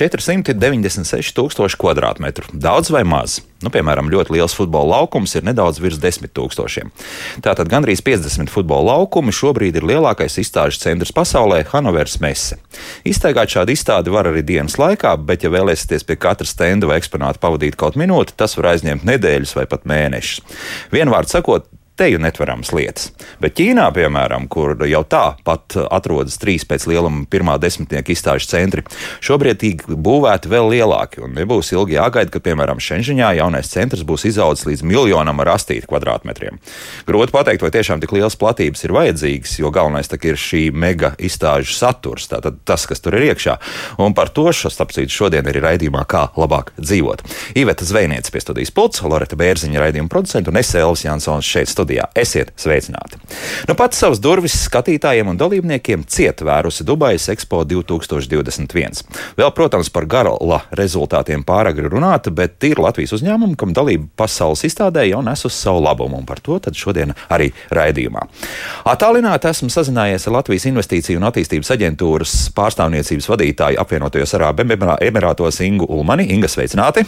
labāk dzīvot. 496 tūkstoši kvadrātmetru. Daudz vai maz? Nu, piemēram, ļoti liels futbola laukums ir nedaudz virs 10 tūkstošiem. Tātad gandrīz 50 futbola laukumi šobrīd ir lielākais izstāžu centrs pasaulē - Hanovers Messe. Iztaigāt šādu izstādi var arī dienas laikā, bet, ja vēlēsieties pie katra stenda vai eksponāta pavadīt kaut minūti, tas var aizņemt nedēļas vai pat mēnešus. Vienvārds sakot, teju netveramas lietas. Bet Ķīnā, piemēram, kur jau tā pat atrodas trīs pēc lieluma pirmā desmitnieka izstāžu centri, šobrīd tiek būvēti vēl lielāki. Un nebūs ilgi jāgaida, ka, piemēram, Šenžiņā jaunais centrs būs izaudzis līdz miljonam ar astīti kvadrātmetriem. Grūti pateikt, vai tiešām tik liels platības ir vajadzīgas, jo galvenais ir šī mega izstāžu saturs, tātad tas, kas tur ir iekšā. Un par to starpcīt šodien arī raidījumā, kā labāk dzīvot. Iveta Zvejniece pie studijas pults, Loreta Bērziņa raidījuma producenta un es Elvis Jansons šeit studijā studijā. Esiet sveicināti! Nu, pats savus durvis skatītājiem un dalībniekiem ciet vērusi Dubajas Expo 2021. Vēl, protams, par garla rezultātiem pāragri runāt, bet ir Latvijas uzņēmumi, kam dalība pasaules izstādē jau nes uz savu labumu, un par to šodien arī raidījumā. Atālināti esmu sazinājies ar Latvijas Investīciju un attīstības aģentūras pārstāvniecības vadītāju apvienotajos Arābu Emirātos Ingu Ulmani. Inga, sveicināti!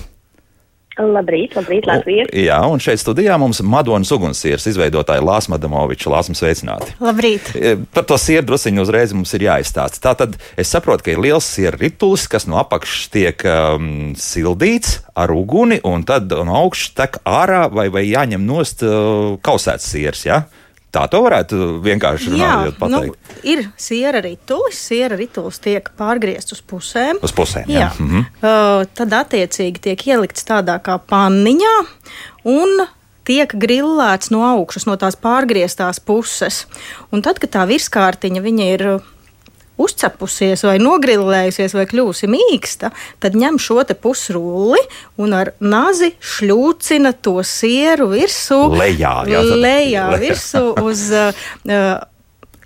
Labrīt, labrīt, Latvijas. Jā, un šeit studijā mums Madonas ugunsieras izveidotāja Lāsma Damoviča. Lāsma sveicināti. Labrīt. E, par to sieru drusiņu uzreiz mums ir jāizstāsta. Tātad es saprotu, ka ir liels sieru ritulis, kas no apakšas tiek um, sildīts ar uguni, un tad no augšas tek ārā vai, vai jāņem nost uh, kausēts siers, jā? Ja? Tā to varētu vienkārši runājot, pateikt. Nu, ir siera ritulis, siera ritulis tiek pārgriezts uz pusēm. Uz pusēm, jā. jā. -hmm. uh, tad attiecīgi tiek ielikts tādā kā panniņā un tiek grillēts no augšas, no tās pārgrieztās puses. Un tad, kad tā virskārtiņa ir uzcepusies vai nogrilējusies vai kļūsi mīksta, tad ņem šo pusrulli un ar nazi šļūcina to sieru virsū. Lejā, jā, lejā virsū uz uh,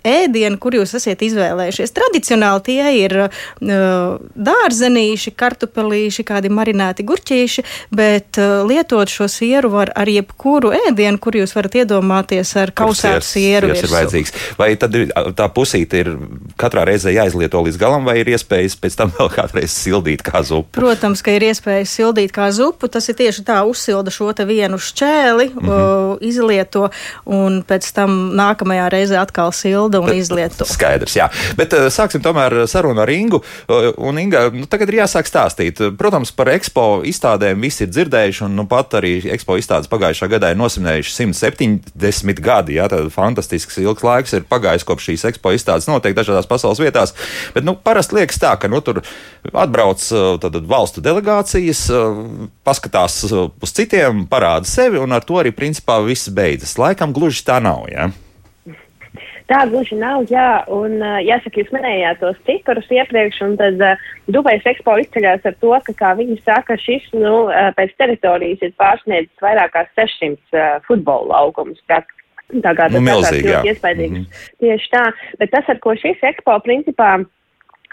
ēdienu, kur jūs esat izvēlējušies. Tradicionāli tie ir uh, dārzenīši, kartupelīši, kādi marinēti gurķīši, bet uh, lietot šo sieru var ar jebkuru ēdienu, kur jūs varat iedomāties ar kausētu sieru. Tas ir vajadzīgs. Vai tad ir, tā pusīte ir katrā reizē jāizlieto līdz galam, vai ir iespējas pēc tam vēl kādreiz sildīt kā zupu? Protams, ka ir iespējas sildīt kā zupu. Tas ir tieši tā, uzsilda šo te vienu šķēli, mm -hmm. uh, izlieto un pēc tam nākamajā reizē atkal silda un Bet, izlieto. Skaidrs, jā. Bet uh, sāksim tomēr sarunu ar Ingu. Uh, un Inga, nu, tagad ir jāsāk stāstīt. Protams, par ekspo izstādēm visi ir dzirdējuši, un nu, pat arī ekspo izstādes pagājušā gadā ir nosimnējuši 170 gadi. Jā, tad fantastisks ilgs laiks ir pagājis kopš šīs ekspo izstādes notiek dažādās pasaules vietās. Bet, nu, parasti liekas tā, ka, nu, tur atbrauc tad, valstu delegācijas, paskatās uz citiem, parāda sevi, un ar to arī principā viss beidzas. Laikam gluži tā nav. Ja? Tā gluži nav, jā, un jāsaka, jūs minējāt tos ciparus iepriekš, un tad Dubajas ekspo izceļās ar to, ka, kā viņi saka, šis, nu, pēc teritorijas ir pārsniedzis vairāk kā 600 uh, futbola laukumus. Tā, tā kā tas nu, milzīgi, ir iespaidīgs. Mm -hmm. Tieši tā, bet tas, ar ko šis ekspo principā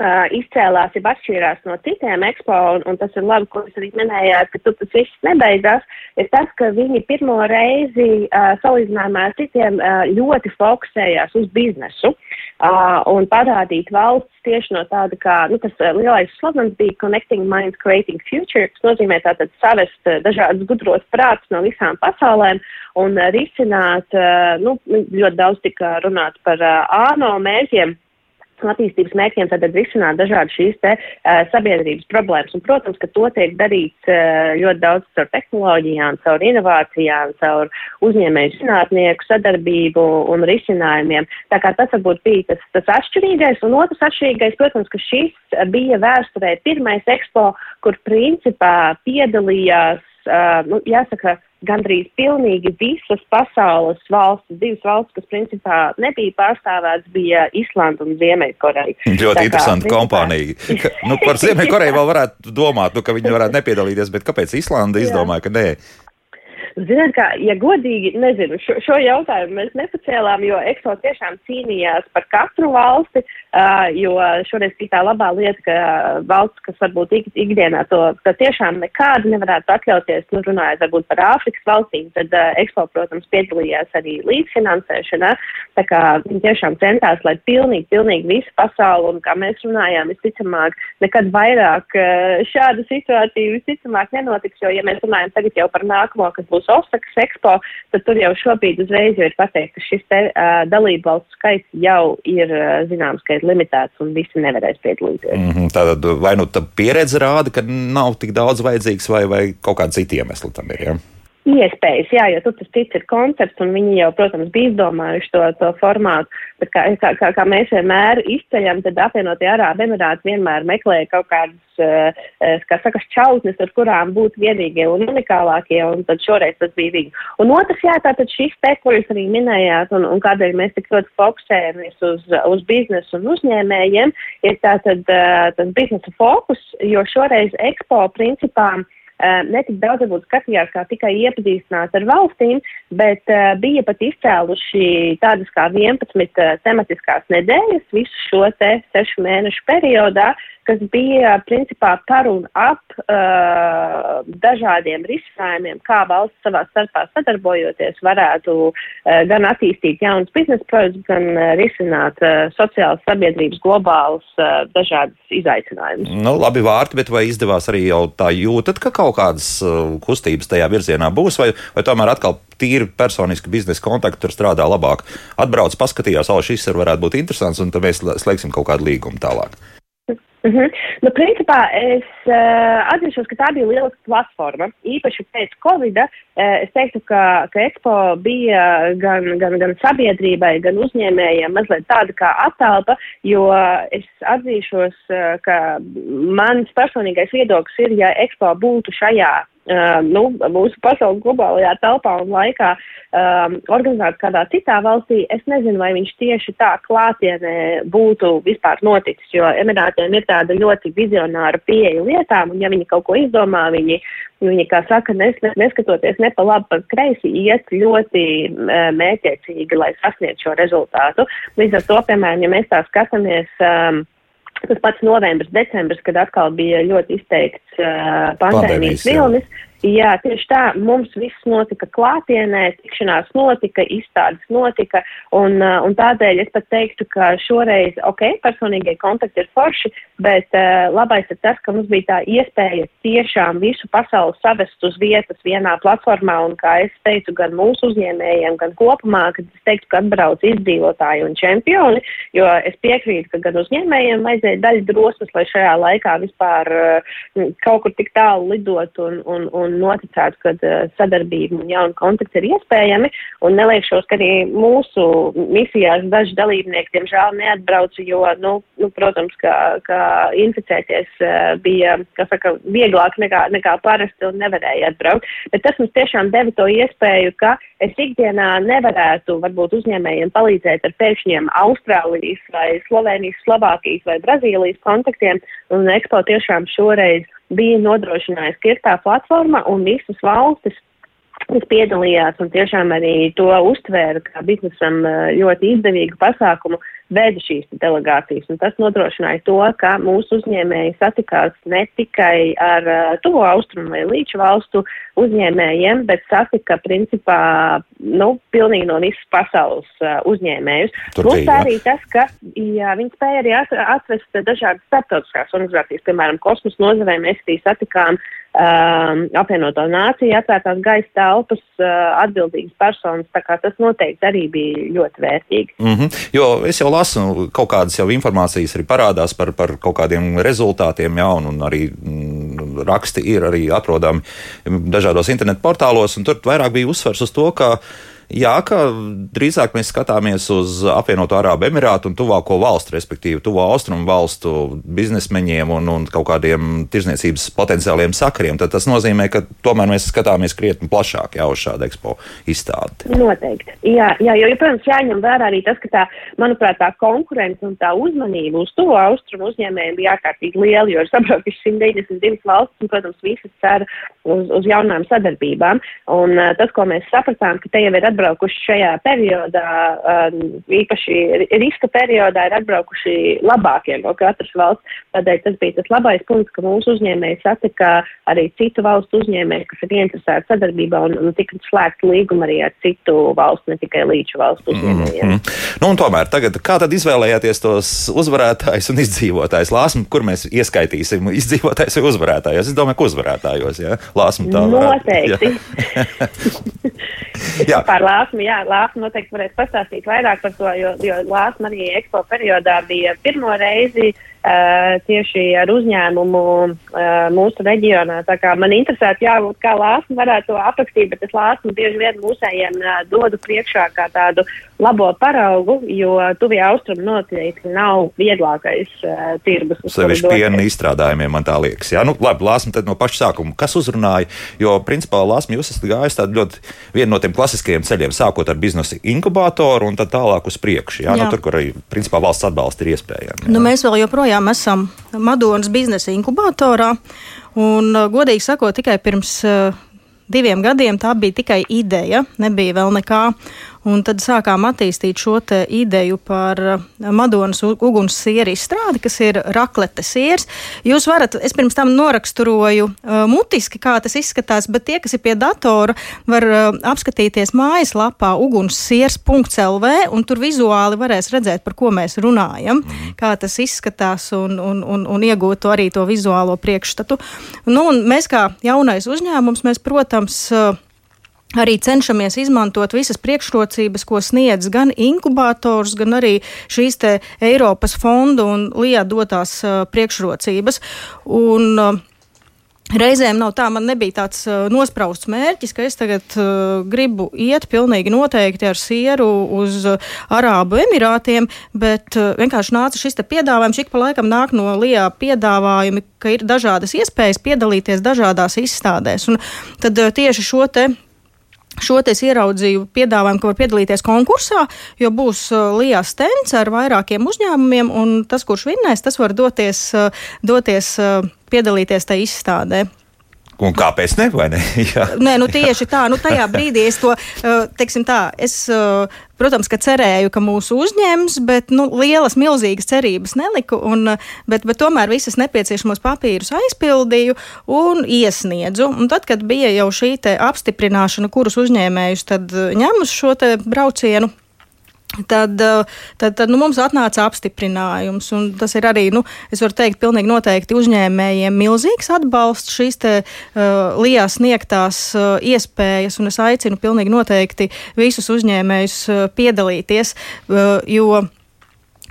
uh, izcēlās, jau atšķīrās no citiem ekspo, un, un tas ir labi, ko jūs arī minējāt, ka tur tas viss nebeidzās, ir tas, ka viņi pirmo reizi uh, salīdzinājumā ar citiem uh, ļoti fokusējās uz biznesu uh, un parādīt valsts tieši no tāda kā, nu, tas uh, lielais slogans bija Connecting Minds, Creating Future, kas nozīmē tātad savest uh, dažādus gudros prātus no visām pasaulēm un uh, risināt, uh, nu, ļoti daudz tika runāt par uh, āno mērķiem attīstības mērķiem tad risināt dažādas šīs te uh, sabiedrības problēmas. Un, protams, ka to tiek darīts uh, ļoti daudz caur tehnoloģijām, caur inovācijām, caur uzņēmēju zinātnieku sadarbību un risinājumiem. Tā kā tas varbūt bija tas, tas atšķirīgais. Un otrs atšķirīgais, protams, ka šis bija vēsturē pirmais ekspo, kur principā piedalījās, uh, nu, jāsaka, gandrīz pilnīgi visas pasaules valstis, divas valstis, kas principā nebija pārstāvētas, bija Islanda un Ziemeļkoreja. Ļoti kā, interesanti principā... kompānija. nu, par Ziemeļkoreju vēl varētu domāt, nu, ka viņi varētu nepiedalīties, bet kāpēc Islanda izdomāja, ka nē? Ziniet, kā, ja godīgi, nezinu, šo, šo jautājumu mēs nepacēlām, jo EXO tiešām cīnījās par katru valsti, jo šoreiz bija tā labā lieta, ka valsts, kas varbūt ik, ikdienā to tiešām nekādu nevarētu atļauties, nu runājot varbūt par Āfrikas valstīm, tad uh, EXO, protams, piedalījās arī līdzfinansēšanā, tā kā viņi tiešām centās, lai pilnīgi, pilnīgi visu pasauli, un kā mēs runājām, visticamāk, nekad vairāk uh, šāda situācija visticamāk nenotiks, jo, ja mēs runājam tagad jau par nākamo, kas būs Osakas ekspo, tad tur jau šobrīd uzreiz jau ir pateikt, ka šis te uh, dalību valstu skaits jau ir uh, zināms, ka ir limitēts un visi nevarēs piedalīties. Mm -hmm, tātad vai nu tā pieredze rāda, ka nav tik daudz vajadzīgs vai, vai kaut kādi citi iemesli tam ir? Ja? Iespējas, jā, jo tur tas cits ir koncepts, un viņi jau, protams, bija izdomājuši to, to formātu, bet kā, kā, kā, kā mēs vienmēr izceļam, tad apvienotie Arābu Emirāti vienmēr meklē kaut kādas, uh, kā saka, šķautnes, ar kurām būt vienīgie un unikālākie, un tad šoreiz tas bija viņi. Un otrs, jā, tātad šis te, ko jūs arī minējāt, un, un kādēļ mēs tik ļoti fokusējamies uz, uz biznesu un uzņēmējiem, ir tātad uh, tas biznesa fokus, jo šoreiz ekspo principā netik daudz varbūt skatījās kā tikai iepazīstināt ar valstīm, bet uh, bija pat izcēluši tādas kā 11 uh, tematiskās nedēļas visu šo te sešu mēnešu periodā, kas bija principā par un ap uh, dažādiem risinājumiem, kā valsts savā starpā sadarbojoties varētu uh, gan attīstīt jaunas biznesa projekts, gan uh, risināt uh, sociālas sabiedrības globālus uh, dažādas izaicinājumus. Nu, labi vārti, bet vai izdevās arī jau tā jūtat, ka kaut kādas uh, kustības tajā virzienā būs, vai, vai tomēr atkal tīri personiski biznesa kontakti tur strādā labāk? Atbrauc, paskatījās, o, šis ir varētu būt interesants, un tad mēs slēgsim kaut kādu līgumu tālāk. Mm -hmm. nu, principā es uh, atzīšos, ka tā bija lieliska platforma. Īpaši pēc Covid. Uh, es teiktu, ka, ka Expo bija gan, gan, gan sabiedrībai, gan uzņēmējiem mazliet tāda kā attēlpa, jo es atzīšos, uh, ka mans personīgais viedoklis ir, ja Expo būtu šajā uh, nu, mūsu pasaules globālajā telpā un laikā um, organizēts kādā citā valstī, es nezinu, vai viņš tieši tā klātienē būtu vispār noticis, jo Emirātiem ir tāda ļoti vizionāra pieeja lietām, un ja viņi kaut ko izdomā, viņi, viņi kā saka, nes, neskatoties ne pa labi, pa kreisi, iet ļoti uh, mētiecīgi, lai sasniegtu šo rezultātu. Līdz ar to, piemēram, ja mēs tā skatāmies, um, Tas pats novembris, decembris, kad atkal bija ļoti izteikts uh, pandēmijas vilnis. Jā, tieši tā. Mums viss notika klātienē, tikšanās notika, izstādes notika, un, uh, un tādēļ es pat teiktu, ka šoreiz, ok, personīgie kontakti ir forši, bet uh, labais ir tas, ka mums bija tā iespēja tiešām visu pasauli savest uz vietas vienā platformā, un kā es teicu, gan mūsu uzņēmējiem, gan kopumā, kad es teiktu, ka atbrauc izdzīvotāji un čempioni, jo es piekrītu, ka gan uzņēmējiem vajadzēja daļa drosmes, lai šajā laikā vispār uh, kaut kur tik tālu lidot un, un, un noticētu, ka uh, sadarbība un jauni kontakti ir iespējami. Un neliekšos, ka arī mūsu misijās daži dalībnieki, diemžēl, neatbrauca, jo, nu, nu protams, ka, ka inficēties uh, bija, kā saka, vieglāk nekā, nekā parasti un nevarēja atbraukt. Bet tas mums tiešām deva to iespēju, ka es ikdienā nevarētu varbūt uzņēmējiem palīdzēt ar pēkšņiem Austrālijas vai Slovenijas, Slovākijas vai Brazīlijas kontaktiem, un Expo tiešām šoreiz bija nodrošinājis, ka ir tā platforma un visas valstis, kas piedalījās un tiešām arī to uztvēra kā biznesam eh, ļoti izdevīgu pasākumu, veda šīs delegācijas. Un tas nodrošināja to, ka mūsu uzņēmēji satikās ne tikai ar uh, tuvo austrumu vai līču valstu uzņēmējiem, bet satika principā, nu, pilnīgi no visas pasaules uh, uzņēmējus. Plus arī tas, ka jā, viņi spēja arī atvest dažādas starptautiskās organizācijas, piemēram, kosmosa nozarē mēs arī satikām um, apvienoto nāciju atvērtās gaisa telpas uh, atbildīgas personas, tas noteikti arī bija ļoti vērtīgi. Mm -hmm. Jo es jau lasu, kaut kādas jau informācijas arī parādās par, par kaut kādiem rezultātiem, jā, un, un arī mm, raksti ir arī atrodami dažādos internetu portālos, un tur vairāk bija uzsvers uz to, ka Jā, ka drīzāk mēs skatāmies uz apvienoto Arābu Emirātu un tuvāko valstu, respektīvi tuvo austrumu valstu biznesmeņiem un, un kaut kādiem tirzniecības potenciāliem sakariem. Tad tas nozīmē, ka tomēr mēs skatāmies krietni plašāk jau uz šādu ekspo izstādi. Noteikti. Jā, jā jo, protams, jāņem vērā arī tas, ka tā, manuprāt, tā konkurence un tā uzmanība uz tuvo austrumu uzņēmējiem bija ārkārtīgi liela, jo ir sabraukuši 192 valsts un, protams, visas cer uz, uz jaunām sadarbībām. Un uh, tas, ko mēs sapratām, ka te jau ir atbraukuši šajā periodā, um, īpaši riska periodā, ir atbraukuši labākie no katras valsts. Tādēļ tas bija tas labais punkts, ka mūsu uzņēmēji satika arī citu valstu uzņēmēji, kas ir interesēti sadarbībā un, un tika slēgts līguma arī ar citu valstu, ne tikai līču valstu uzņēmējiem. Mm -hmm. nu, tomēr tagad, kā tad izvēlējāties tos uzvarētājus un izdzīvotājus? Lāsmu, kur mēs ieskaitīsim izdzīvotājus vai uzvarētājus? Es domāju, ka uzvarētājos, jā. Lāsmu tā. Noteikti. jā. Par lāsmu, jā, lāsmu noteikti varēs pastāstīt vairāk par to, jo, jo lāsma arī ekspo periodā bija pirmo reizi uh, tieši ar uzņēmumu uh, mūsu reģionā. Tā kā man interesētu, jā, kā lāsma varētu to aprakstīt, bet es lāsmu bieži vien mūsējiem uh, dodu priekšā kā tādu labo paraugu, jo tuvie austrumi noteikti nav vieglākais uh, tirgus. Sevišķi piena izstrādājumiem, man tā liekas. Jā, nu, labi, lāsma tad no paša sākuma. Kas uzrunāja? Jo, principā, lāsma jūs esat gājis tādu ļoti vienu no tiem klasiskajiem ceļiem, sākot ar biznesa inkubatoru un tad tālāk uz priekšu. Jā, jā. Nu, tur, kur arī, principā, valsts atbalsts ir iespējams. Nu, mēs vēl joprojām esam Madonas biznesa inkubatorā. Un, godīgi sakot, tikai pirms uh, diviem gadiem tā bija tikai ideja, nebija vēl nekā. Un tad sākām attīstīt šo ideju par uh, Madonas uguns sieru izstrādi, kas ir raklete siers. Jūs varat, es pirms tam noraksturoju uh, mutiski, kā tas izskatās, bet tie, kas ir pie datora, var uh, apskatīties mājaslapā ugunssiers.lv un tur vizuāli varēs redzēt, par ko mēs runājam, mhm. kā tas izskatās un, un, un, un iegūt arī to vizuālo priekšstatu. Nu, mēs kā jaunais uzņēmums, mēs, protams, uh, arī cenšamies izmantot visas priekšrocības, ko sniedz gan inkubators, gan arī šīs Eiropas fondu un LIA dotās uh, priekšrocības. Un, uh, Reizēm nav tā, man nebija tāds uh, nosprausts mērķis, ka es tagad uh, gribu iet pilnīgi noteikti ar sieru uz uh, Arābu Emirātiem, bet uh, vienkārši nāca šis piedāvājums. Ik pa laikam nāk no LIA piedāvājumi, ka ir dažādas iespējas piedalīties dažādās izstādēs. Un tad uh, tieši šo te Šo es ieraudzīju piedāvājumu, ka var piedalīties konkursā, jo būs uh, Lijas stends ar vairākiem uzņēmumiem, un tas, kurš vinnēs, tas var doties, uh, doties uh, piedalīties tajā izstādē. Un kāpēc ne? ne? Nē, nu tieši tā. Nu, tajā brīdī es to, teiksim tā, es, protams, ka cerēju, ka mūs uzņems, bet nu, lielas, milzīgas cerības neliku. Un, bet, bet tomēr visas nepieciešamos papīrus aizpildīju un iesniedzu. Un tad, kad bija jau šī apstiprināšana, kurus uzņēmējus ņem uz šo braucienu, Tad, eh, tad, tad nu, mums atnāca apstiprinājums, tas ir arī, nu, es varu teikt, pilnīgi noteikti uzņēmējiem milzīgs atbalsts šīs te uh, lijā sniegtās uh, iespējas, es aicinu pilnīgi noteikti visus uzņēmējus uh, piedalīties, uh, jo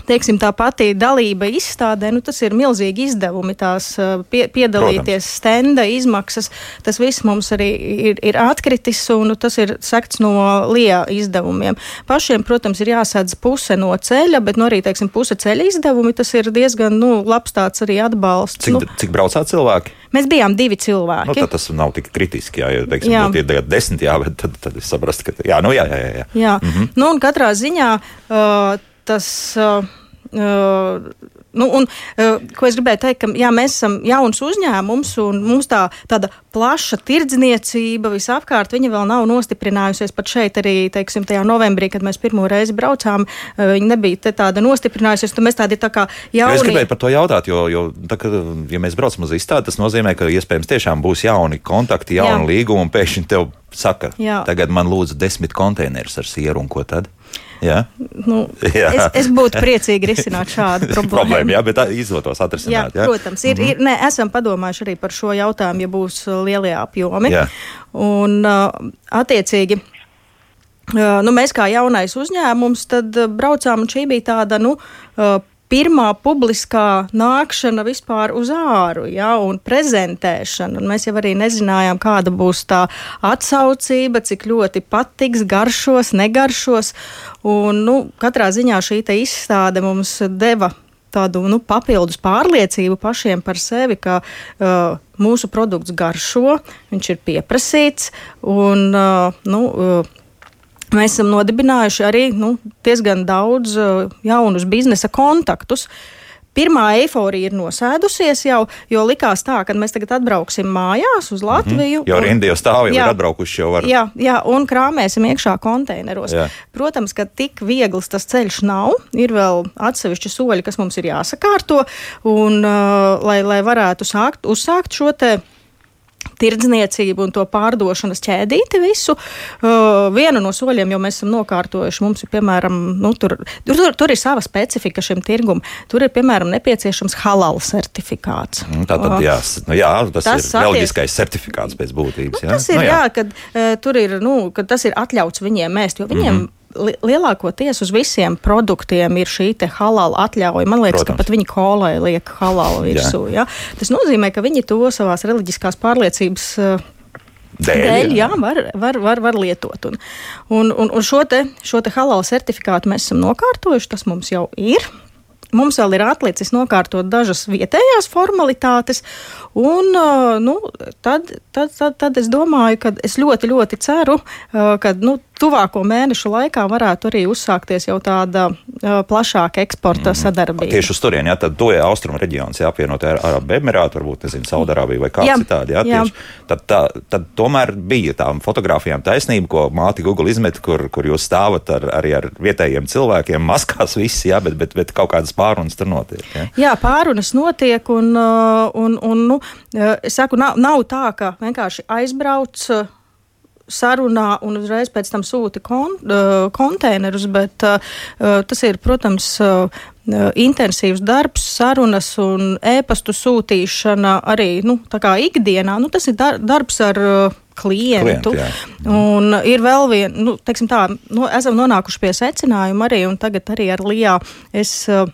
teiksim, tā pati dalība izstādē, nu, tas ir milzīgi izdevumi, tās pie, piedalīties, Protams. stenda izmaksas. Tas viss mums arī ir, ir atkritis, un nu, tas ir sekts no LIA izdevumiem. Pašiem, protams, ir jāsēdz puse no ceļa, bet nu, arī teiksim, puse ceļa izdevumi. Tas ir diezgan nu, labs tāds arī atbalsts. Cik, nu, cik braucāt cilvēki? Mēs bijām divi cilvēki. Nu, tas nav tik kritiski, jā, ja teiksim, jā. tie ir desmit, jā, bet tad, tad es saprastu, ka jā, nu, jā, jā, jā. jā. Mm -hmm. nu, katrā ziņā. Uh, tas. Uh, nu, un, uh, ko es gribēju teikt, ka jā, mēs esam jauns uzņēmums un mums tā tāda plaša tirdzniecība visapkārt, vēl nav nostiprinājusies pat šeit arī, teiksim, tajā novembrī, kad mēs pirmo reizi braucām, uh, viņa nebija tāda nostiprinājusies, tad mēs tādi tā kā jauni. Es gribēju par to jautāt, jo, jo tā, ka, ja mēs braucam uz izstādi, tas nozīmē, ka iespējams tiešām būs jauni kontakti, jauni līgumi un pēkšņi tev saka, jā. tagad man lūdzu desmit konteinerus ar sieru un ko tad? Jā. Nu, jā. Es, es būtu priecīgi risināt šādu problēmu. problēmu jā, bet tā izdotos atrisināt. Jā, jā? Protams, ir, mm -hmm. ir, ne, esam padomājuši arī par šo jautājumu, ja būs uh, lielie apjomi. Jā. Un, uh, attiecīgi, uh, nu, mēs kā jaunais uzņēmums, tad braucām, un šī bija tāda, nu, pirmā publiskā nākšana vispār uz āru, ja, un prezentēšana. Un mēs jau arī nezinājām, kāda būs tā atsaucība, cik ļoti patiks, garšos, negaršos. Un, nu, katrā ziņā šī izstāde mums deva tādu nu, papildus pārliecību pašiem par sevi, ka uh, mūsu produkts garšo, viņš ir pieprasīts un uh, nu, uh, Mēs esam nodibinājuši arī nu, diezgan daudz uh, jaunus biznesa kontaktus. Pirmā eiforija ir nosēdusies jau, jo likās tā, ka mēs tagad atbrauksim mājās uz Latviju. Mm -hmm. Jo rinda jau stāv, jau jā, ir atbraukuši jau var. Jā, jā, un krāmēsim iekšā konteineros. Jā. Protams, ka tik viegls tas ceļš nav. Ir vēl atsevišķi soļi, kas mums ir jāsakārto, un uh, lai, lai varētu sākt, uzsākt šo te tirdzniecību un to pārdošanas ķēdīti visu. Uh, vienu no soļiem jau mēs esam nokārtojuši. Mums ir, piemēram, nu, tur, tur, tur, ir sava specifika šim tirgumam. Tur ir, piemēram, nepieciešams halal certifikāts. Mm, tā tad, jā, nu, jā, tas, tas ir reliģiskais certifikāts pēc būtības. Nu, jā? Tas ir, nu, jā, jā kad, uh, ir, nu, kad tas ir atļauts viņiem mēst, jo viņiem. Mm -hmm li lielākoties uz visiem produktiem ir šī halāla atļauja. Man liekas, Protams. ka pat viņi kolē liek halālu virsū. Ja? Tas nozīmē, ka viņi to savās reliģiskās pārliecības. Uh, Dēļ, Dēļ, jā, var, var, var, var lietot. Un, un, un, un šo, te, šo te halālu certifikātu mēs esam nokārtojuši. Tas mums jau ir. Mums vēl ir atlicis nokārtot dažas vietējās formalitātes, un uh, nu, tad, tad, tad, tad es domāju, ka es ļoti, ļoti ceru, uh, ka nu, tuvāko mēnešu laikā varētu arī uzsākties jau tāda uh, plašāka eksporta mm. sadarbība. Tieši uz turieni, jā, tad to ir austrumu reģions, jā, apvienot ar Arabu Emirātu, varbūt, nezinu, Saudārābiju vai kā citādi, jā, jā. Tieši, tad, tā, tad tomēr bija tām fotografijām taisnība, ko māti Google izmet, kur, kur jūs stāvat ar, arī ar vietējiem cilvēkiem, maskās visi, jā, bet, bet, bet kaut kādas pārunas tur notiek. Jā, jā pārunas notiek, un, un, un nu, es saku, nav, nav tā, ka vienkārši aizbrauc sarunā un uzreiz pēc tam sūta kon, uh, konteinerus, bet uh, tas ir, protams, uh, intensīvs darbs, sarunas un ēpastu sūtīšana arī nu, ikdienā. Nu, tas ir dar darbs ar uh, klientu. Klient, un ir vēl viena, nu, teiksim tā, nu, esam nonākuši pie secinājuma arī, un tagad arī ar Lijā es. Uh,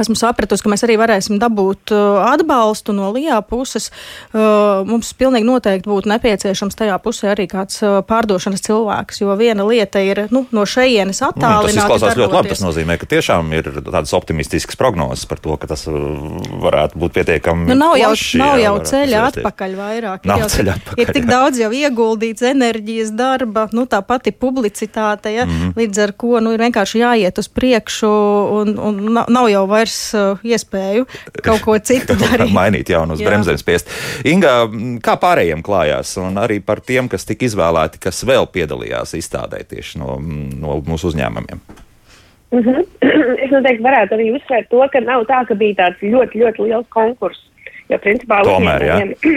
Esmu sapratusi, ka mēs arī varēsim dabūt uh, atbalstu no LIBā puses. Uh, mums pilnīgi noteikti būtu nepieciešams tajā pusē arī kāds uh, pārdošanas cilvēks, jo viena lieta ir nu, no šejienes attālināta. Nu, tas izklausās ļoti labi. Tas nozīmē, ka tiešām ir tādas optimistiskas prognozes par to, ka tas varētu būt pietiekami. Nu, nav jau, plaši, nav jau ceļa atpakaļ vairāk. Nav ir, jau, ceļa atpakaļ, ir tik jā. daudz jau ieguldīts enerģijas darba, nu, tā pati publicitāte, ja, mm -hmm. līdz ar ko nu, ir vienkārši jāiet uz priekšu un, un nav jau vairs vairs uh, iespēju kaut ko citu darīt. Mainīt jaunu uz bremzēm spiest. Inga, kā pārējiem klājās, un arī par tiem, kas tika izvēlēti, kas vēl piedalījās izstādē tieši no, no mūsu uzņēmumiem? Mm -hmm. es noteikti varētu arī uzsvērt to, ka nav tā, ka bija tāds ļoti, ļoti liels konkurss. Jo, principā, Tomēr, jā.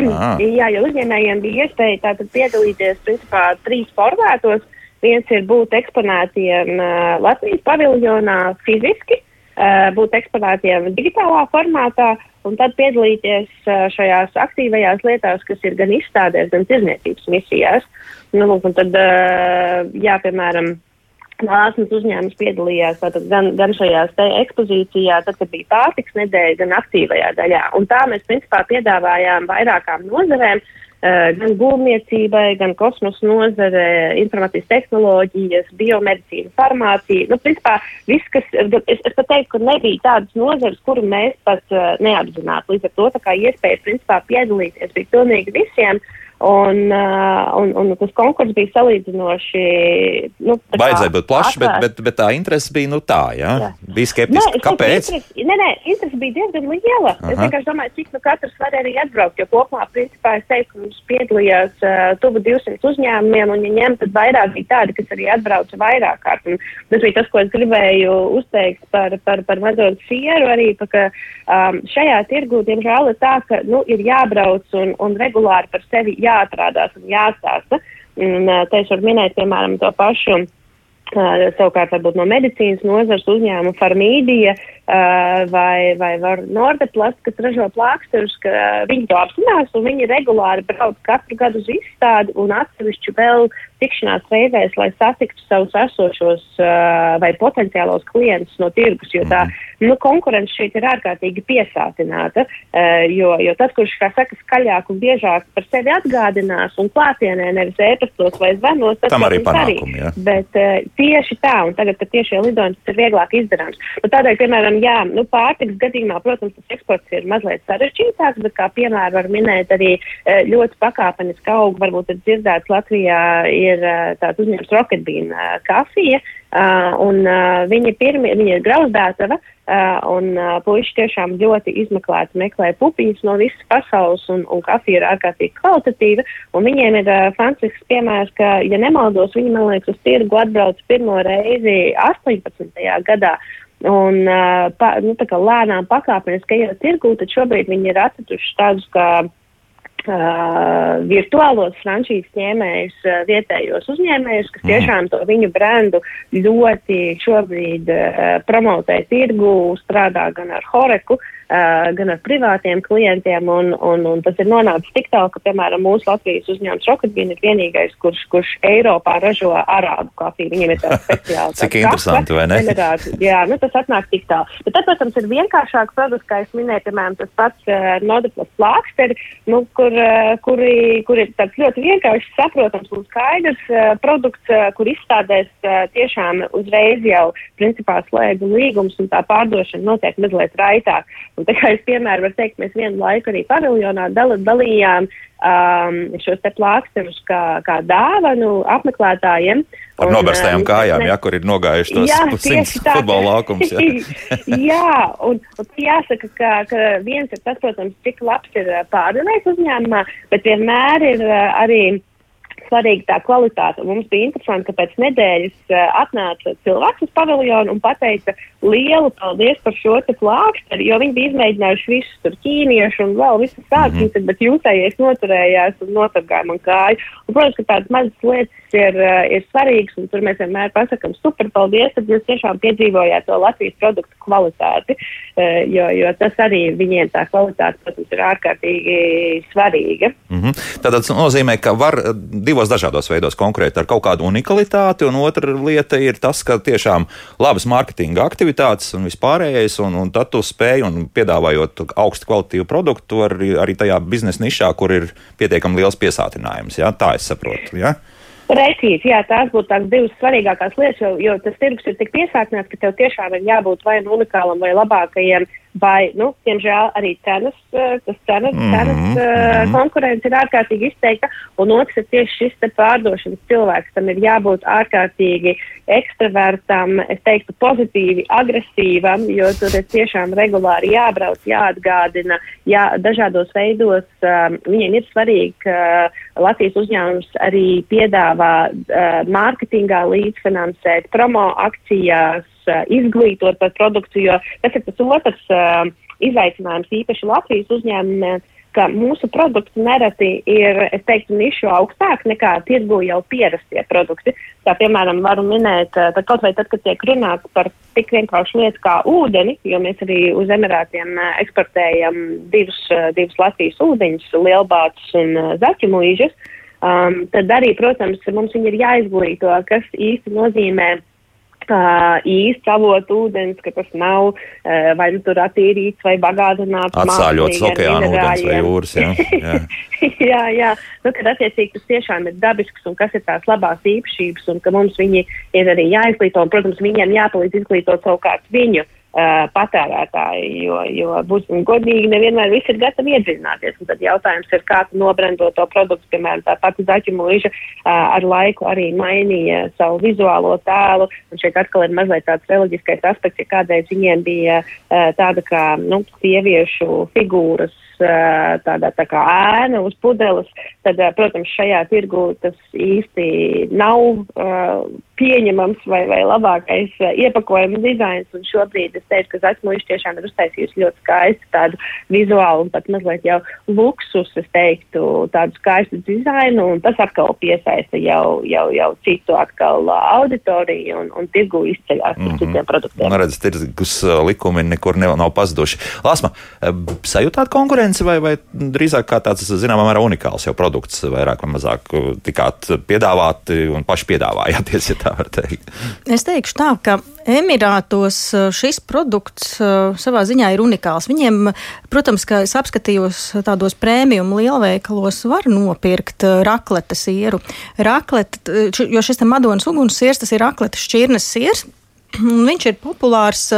jā, jo uzņēmējiem bija iespēja tātad piedalīties principā trīs formātos. Viens ir būt eksponētiem uh, Latvijas paviljonā fiziski, Eh, būt eksponētiem digitālā formātā un tad piedalīties eh, šajās aktīvajās lietās, kas ir gan izstādēs, gan tirzniecības misijās. Nu, un tad, eh, jā, piemēram, Lāsmas uzņēmums piedalījās tātad, gan, gan šajās ekspozīcijā, tad, kad bija pārtiks nedēļa, gan aktīvajā daļā. Un tā mēs principā piedāvājām vairākām nozarēm, Eh, gan būvniecībai, gan kosmosa nozare, informācijas tehnoloģijas, biomedicīna, farmācija. Nu, principā, viss, kas, es, es pat teiktu, ka nebija tādas nozares, kuru mēs pat uh, neapzinātu. Līdz ar to tā kā iespēja principā piedalīties bija pilnīgi visiem. Uh, Un, uh, un, un tas konkurss bija salīdzinoši. Nu, Vajadzēja būt plašs, bet, bet, bet tā interese bija nu, tā, jā? jā. Bija skeptiski. Kāpēc? Interesi, nē, nē, interese bija diezgan liela. Aha. Es vienkārši domāju, cik nu katrs var arī atbraukt. Jo kopumā, principā, es teiktu, ka mums piedalījās uh, tuvu 200 uzņēmumiem, un, ja ņem, tad vairāk bija tādi, kas arī atbrauca vairāk kārt. Un tas bija tas, ko es gribēju uzteikt par, par, par mazo sieru arī, pa, ka um, šajā tirgū, diemžēl, ir tā, ka nu, ir jābrauc un, un regulāri par sevi jāatrādās un jāstāsta. Un, te es varu minēt, piemēram, to pašu. Savukārt, varbūt no medicīnas nozares uzņēmuma Farmīdija uh, vai, vai Nordeplast, kas ražo plāksturus, ka viņi to apzinās un viņi regulāri brauc katru gadu uz izstādi un atsevišķu vēl tikšanās reizēs, lai satiktu savus esošos uh, vai potenciālos klientus no tirgus, jo tā mm. nu, konkurence šeit ir ārkārtīgi piesātināta. Uh, jo, jo tas, kurš, kā saka, skaļāk un biežāk par sevi atgādinās un klātienē nevis ēpastos vai zvanos, tas arī panākumi. Ja? Bet uh, tieši tā, un tagad par tiešie lidojumi tas ir vieglāk izdarāms. Nu, tādēļ, piemēram, jā, nu, pārtiks gadījumā, protams, tas eksports ir mazliet sarežģītāks, bet kā piemēru var minēt arī uh, ļoti pakāpeniski aug, varbūt ir dzirdēts Latvijā ir tāds uzņēmums Rocketbean kafija, un viņi, pirmi, viņi ir grauzdētava, un puiši tiešām ļoti izmeklēti meklē pupiņas no visas pasaules, un, un kafija ir ārkārtīgi kvalitatīva, viņiem ir fantastisks piemērs, ka, ja nemaldos, viņi, man liekas, uz tirgu atbrauc pirmo reizi 18. gadā, un pa, nu, tā kā lēnām pakāpeniski ejot tirgū, tad šobrīd viņi ir atraduši tādus, kā Uh, virtuālos franšīzes ņēmējus, uh, vietējos uzņēmējus, kas mhm. tiešām to viņu brendu ļoti šobrīd uh, promotē tirgu, strādā gan ar Horeku, uh, gan ar privātiem klientiem, un, un, un tas ir nonācis tik tālu, ka, piemēram, mūsu Latvijas uzņēmums Rocketbean ir vienīgais, kurš, kurš Eiropā ražo arābu kafiju. Viņiem ir tāds speciāls. Cik interesanti, vai ne? Generāti. Jā, nu tas atnāk tik tālu. Bet tad, protams, ir vienkāršāk produkts, kā es minēju, piemēram, tas pats uh, Nodeplas plāksteri, nu, kur, kuri, kur ir tāds ļoti vienkārši saprotams un skaidrs uh, produkts, uh, kur izstādēs uh, tiešām uzreiz jau principā slēdzu līgums un tā pārdošana notiek mazliet raitāk. Un tā kā es piemēru varu teikt, mēs vienu laiku arī paviljonā dal, dalījām um, šos te plāksterus kā, kā dāvanu apmeklētājiem. Ar noberstajām kājām, ne... ja, kur ir nogājuši tos jā, simts futbola laukums. Jā, jā un, un jāsaka, ka, ka viens ir tas, protams, cik labs ir pārdevējs uzņēmumā, bet vienmēr ir arī svarīga tā kvalitāte. Mums bija interesanti, ka pēc nedēļas uh, atnāca cilvēks uz paviljonu un pateica lielu paldies par šo te plāksteri, jo viņi bija izmēģinājuši visus tur ķīniešu un vēl visas tādas, mm -hmm. bet jūsējies noturējās un notargāja man kāju. Un, protams, ka tādas mazas lietas ir, uh, ir svarīgas, un tur mēs vienmēr pasakam super paldies, tad jūs tiešām piedzīvojāt to Latvijas produktu kvalitāti, uh, jo, jo tas arī viņiem tā kvalitāte, protams, ir ārkārtīgi svarīga. Mm -hmm. Tad tas nozīmē, ka var divos dažādos veidos konkurēt ar kaut kādu unikalitāti, un otra lieta ir tas, ka tiešām labas mārketinga aktivitātes un vispārējais, un, un tad tu spēj un piedāvājot augstu kvalitīvu produktu arī, arī tajā biznesa nišā, kur ir pietiekami liels piesātinājums. Ja? Tā es saprotu. Ja? Precīzi, jā, tās būtu tās divas svarīgākās lietas, jo, jo tas tirgus ir tik piesātināts, ka tev tiešām ir jābūt vai nu unikālam, vai labākajiem vai, nu, diemžēl arī cenas, eh, tas cenas, mm -hmm. cenas uh, konkurence ir ārkārtīgi izteikta, un otrs ir tieši šis te pārdošanas cilvēks, tam ir jābūt ārkārtīgi ekstravertam, es teiktu pozitīvi agresīvam, jo tur ir tiešām regulāri jābrauc, jāatgādina, jā, dažādos veidos um, viņiem ir svarīgi, ka Latvijas uzņēmums arī piedāvā uh, mārketingā līdzfinansēt promo akcijās, izglītot par produktu, jo tas ir tas otrs uh, izaicinājums īpaši Latvijas uzņēmumiem, ka mūsu produkti nereti ir, es teiktu, nišu augstāk nekā tirgu jau pierastie produkti. Tā, piemēram, varu minēt, uh, kaut vai tad, kad tiek runāts par tik vienkāršu lietu kā ūdeni, jo mēs arī uz Emirātiem eksportējam divus, divus Latvijas ūdeņus, lielbātus un zaķu mūžus. Um, tad arī, protams, mums viņi ir jāizglīto, kas īsti nozīmē Uh, īsts avots ūdens, ka tas nav uh, vai nu tur attīrīts vai bagātināts. Atsāļots okeāna ūdens vai jūras, jā. Jā, jā, jā. Nu, kad attiecīgi tas tiešām ir dabisks un kas ir tās labās īpašības un ka mums viņi ir arī jāizglīto un, protams, viņiem jāpalīdz izglītot savukārt viņu uh, patērētāji, jo, jo būsim godīgi, nevienmēr viss ir gatavi iedziļināties. Un tad jautājums ir, kā nobrendo to produktu, piemēram, tā pati zaķu mūža uh, ar laiku arī mainīja savu vizuālo tēlu, un šeit atkal ir mazliet tāds reliģiskais aspekts, ja kādreiz viņiem bija uh, tāda kā, nu, sieviešu figūras tādā tā kā ēna uz pudeles, tad, protams, šajā tirgu tas īsti nav uh, pieņemams vai, vai labākais uh, iepakojuma dizains. Un šobrīd es teiktu, ka Zaķmuļš tiešām ir uztaisījusi ļoti skaistu tādu vizuālu un pat mazliet jau luksus, es teiktu, tādu skaistu dizainu. Un tas atkal piesaista jau, jau, jau citu atkal auditoriju un, un tirgu izceļās mm -hmm. citiem produktiem. Nu, redz, tirgus likumi nekur ne, nav pazuduši. Lāsma, sajūtāt konkurenci vai, vai drīzāk kā tāds, zināmā mērā, unikāls jau produkts, vairāk vai mazāk tikāt piedāvāti un paši piedāvājāties, ja tā var teikt? Es teikšu tā, ka Emirātos eh, šis produkts eh, savā ziņā ir unikāls. Viņiem, protams, kā es apskatījos tādos prēmiju lielveikalos, var nopirkt eh, rakletes sieru. Raklete, jo šis Madonas uguns siers, tas ir rakletes šķirnes siers. Viņš ir populārs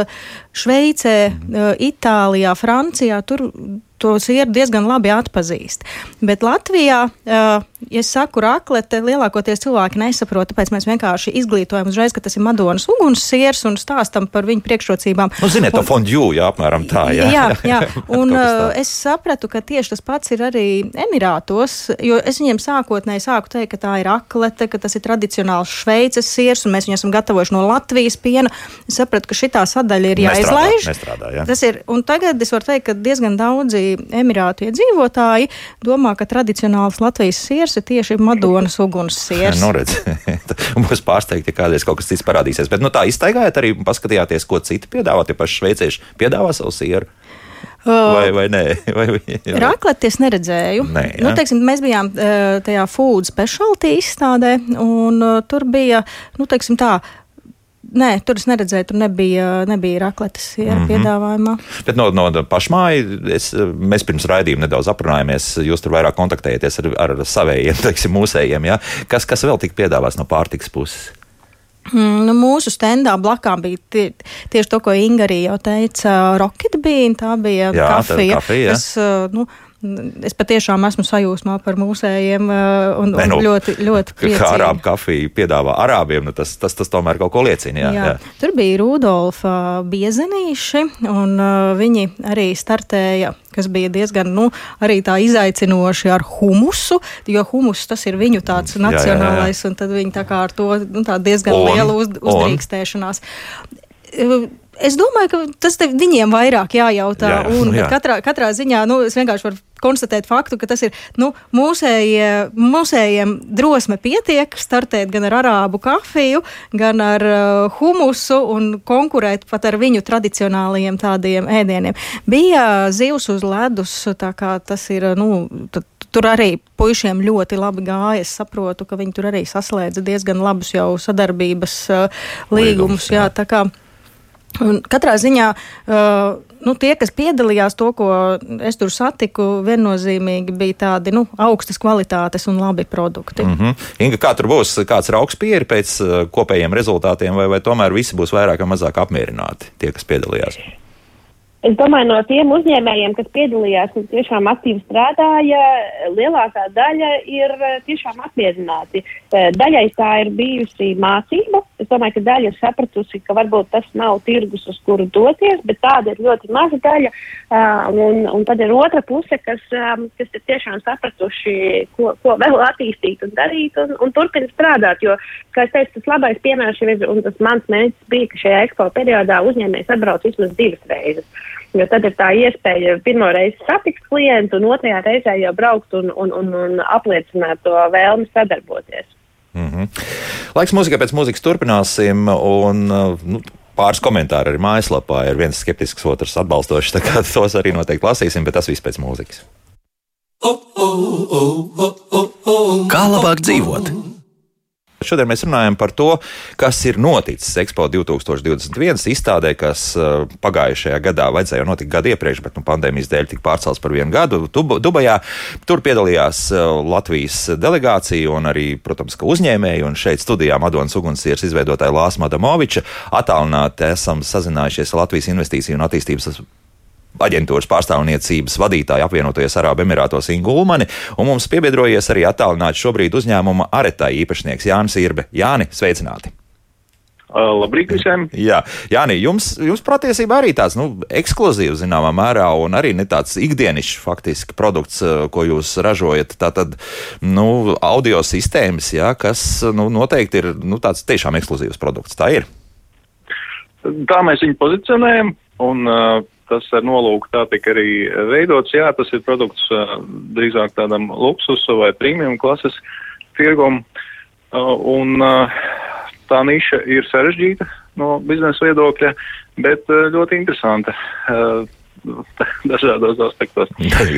Šveicē, Itālijā, Francijā. Tur to sieru diezgan labi atpazīst. Bet Latvijā, ja es saku raklete, lielākoties cilvēki nesaprot, tāpēc mēs vienkārši izglītojam uzreiz, ka tas ir Madonas uguns siers un stāstam par viņu priekšrocībām. Nu, ziniet, un, to fondju, jā, apmēram tā, jā. Jā, jā. un es sapratu, ka tieši tas pats ir arī Emirātos, jo es viņiem sākotnēji sāku teikt, ka tā ir raklete, ka tas ir tradicionāls šveices siers, un mēs viņu esam gatavojuši no Latvijas piena. Es sapratu, ka šī sadaļa ir jāizlaiž. Nestrādā, nestrādā, jā. Tas ir, un tagad es varu teikt, ka diezgan daudzi Emirātu iedzīvotāji domā, ka tradicionāls Latvijas siers ir tieši Madonas uguns siers. nu, redz, būs pārsteigti, ja kādreiz kaut kas cits parādīsies. Bet nu, tā iztaigājāt arī paskatījāties, ko citi piedāvā. Tie paši šveicieši piedāvā savu sieru. Vai, vai nē, vai, vai. Rakleti es neredzēju. Nē, ja? nu, teiksim, mēs bijām tajā food specialty izstādē, un tur bija, nu, teiksim tā, Nē, tur es neredzēju, tur nebija, nebija rakletes ja, mm -hmm. piedāvājumā. Bet no, no pašmāja es, mēs pirms raidījuma nedaudz aprunājāmies. Jūs tur vairāk kontaktējaties ar, ar savējiem, teiksim, mūsējiem. Ja? Kas, kas vēl tika piedāvāts no pārtikas puses? Mm, nu, mūsu stendā blakām bija tie, tieši to, ko Inga arī jau teica. Rocket bean, tā bija Jā, kafija. kafija kas, nu, Es patiešām esmu sajūsmā par mūsējiem un, ne, nu, un ļoti, ļoti priecīgi. Kā arābu kafiju piedāvā arābiem, nu tas, tas, tas tomēr kaut ko liecina. Jā, jā. Jā. Tur bija Rudolfa biezenīši, un uh, viņi arī startēja, kas bija diezgan, nu, arī tā izaicinoši ar humusu, jo humus tas ir viņu tāds nacionālais, jā, jā, jā. un tad viņi tā kā ar to nu, diezgan un, lielu uz, uzdrīkstēšanās. Un Es domāju, ka tas viņiem vairāk jājautā. Jā, un, jā. katrā, katrā ziņā nu, es vienkārši varu konstatēt faktu, ka tas ir nu, mūsējie, mūsējiem drosme pietiek startēt gan ar arābu kafiju, gan ar uh, humusu un konkurēt pat ar viņu tradicionālajiem tādiem ēdieniem. Bija zivs uz ledus, tā kā tas ir, nu, tad, tur arī puišiem ļoti labi gāja. Es saprotu, ka viņi tur arī saslēdza diezgan labus jau sadarbības uh, līgumus. Jā, jā, tā kā Un katrā ziņā uh, nu, tie, kas piedalījās, to, ko es tur satiku, viennozīmīgi bija tādi nu, augstas kvalitātes un labi produkti. Mm -hmm. Inga, kā tur būs, kāds ir augstspieri pēc uh, kopējiem rezultātiem, vai, vai tomēr visi būs vairāk vai mazāk apmierināti, tie, kas piedalījās? Es domāju, no tiem uzņēmējiem, kas piedalījās un tiešām aktīvi strādāja, lielākā daļa ir eh, tiešām apmierināti. Eh, daļai tā ir bijusi mācība. Es domāju, ka daļa ir sapratusi, ka varbūt tas nav tirgus, uz kuru doties, bet tāda ir ļoti maza daļa. Eh, un, un tad ir otra puse, kas, kas ir tiešām sapratuši, ko, ko vēl attīstīt un darīt un, un turpina strādāt. Jo, kā es teicu, tas labais piemērs ir, un tas mans mērķis bija, ka šajā ekspo periodā uzņēmējs atbrauc vismaz divas reizes. Jo tad ir tā iespēja pirmo reizi satikt klientu, un otrajā reizē jau braukt un, un, un, un apliecināt to vēlmi sadarboties. Mm -hmm. Laiks mūzikai pēc mūzikas turpināsim. Un, nu, Pāris komentāri arī mājaslapā ir viens skeptisks, otrs atbalstošs. Tā kā tos arī noteikti lasīsim, bet tas viss pēc mūzikas. Kā labāk dzīvot? Šodien mēs runājam par to, kas ir noticis Expo 2021 izstādē, kas uh, pagājušajā gadā vajadzēja notikt gadu iepriekš, bet nu, pandēmijas dēļ tika pārcelts par vienu gadu Dubajā. Tur piedalījās uh, Latvijas delegācija un arī, protams, uzņēmēji. Un šeit studijā Madonas ugunsieras izveidotāja Lāsma Adamoviča attālināti esam sazinājušies ar Latvijas investīciju un attīstības aģentūras pārstāvniecības vadītāja apvienotajos Arābu Emirātos Ingu Ulmani, un mums piebiedrojies arī attālināts šobrīd uzņēmuma Aretai īpašnieks Jānis Irbe. Jāni, sveicināti! Labrīt visiem! Jā, Jāni, jums, jums patiesībā arī tāds nu, ekskluzīvs zināmā mērā un arī ne tāds ikdienišs faktiski produkts, ko jūs ražojat. Tātad, nu, audio sistēmas, jā, kas nu, noteikti ir nu, tāds tiešām ekskluzīvs produkts. Tā ir. Tā mēs viņu pozicionējam un uh, tas ar nolūku tā tika arī veidots. Jā, tas ir produkts drīzāk tādam luksusu vai premium klases tirgum. Un, tā niša ir sarežģīta no biznesa viedokļa, bet ļoti interesanta. Dažādos aspektos.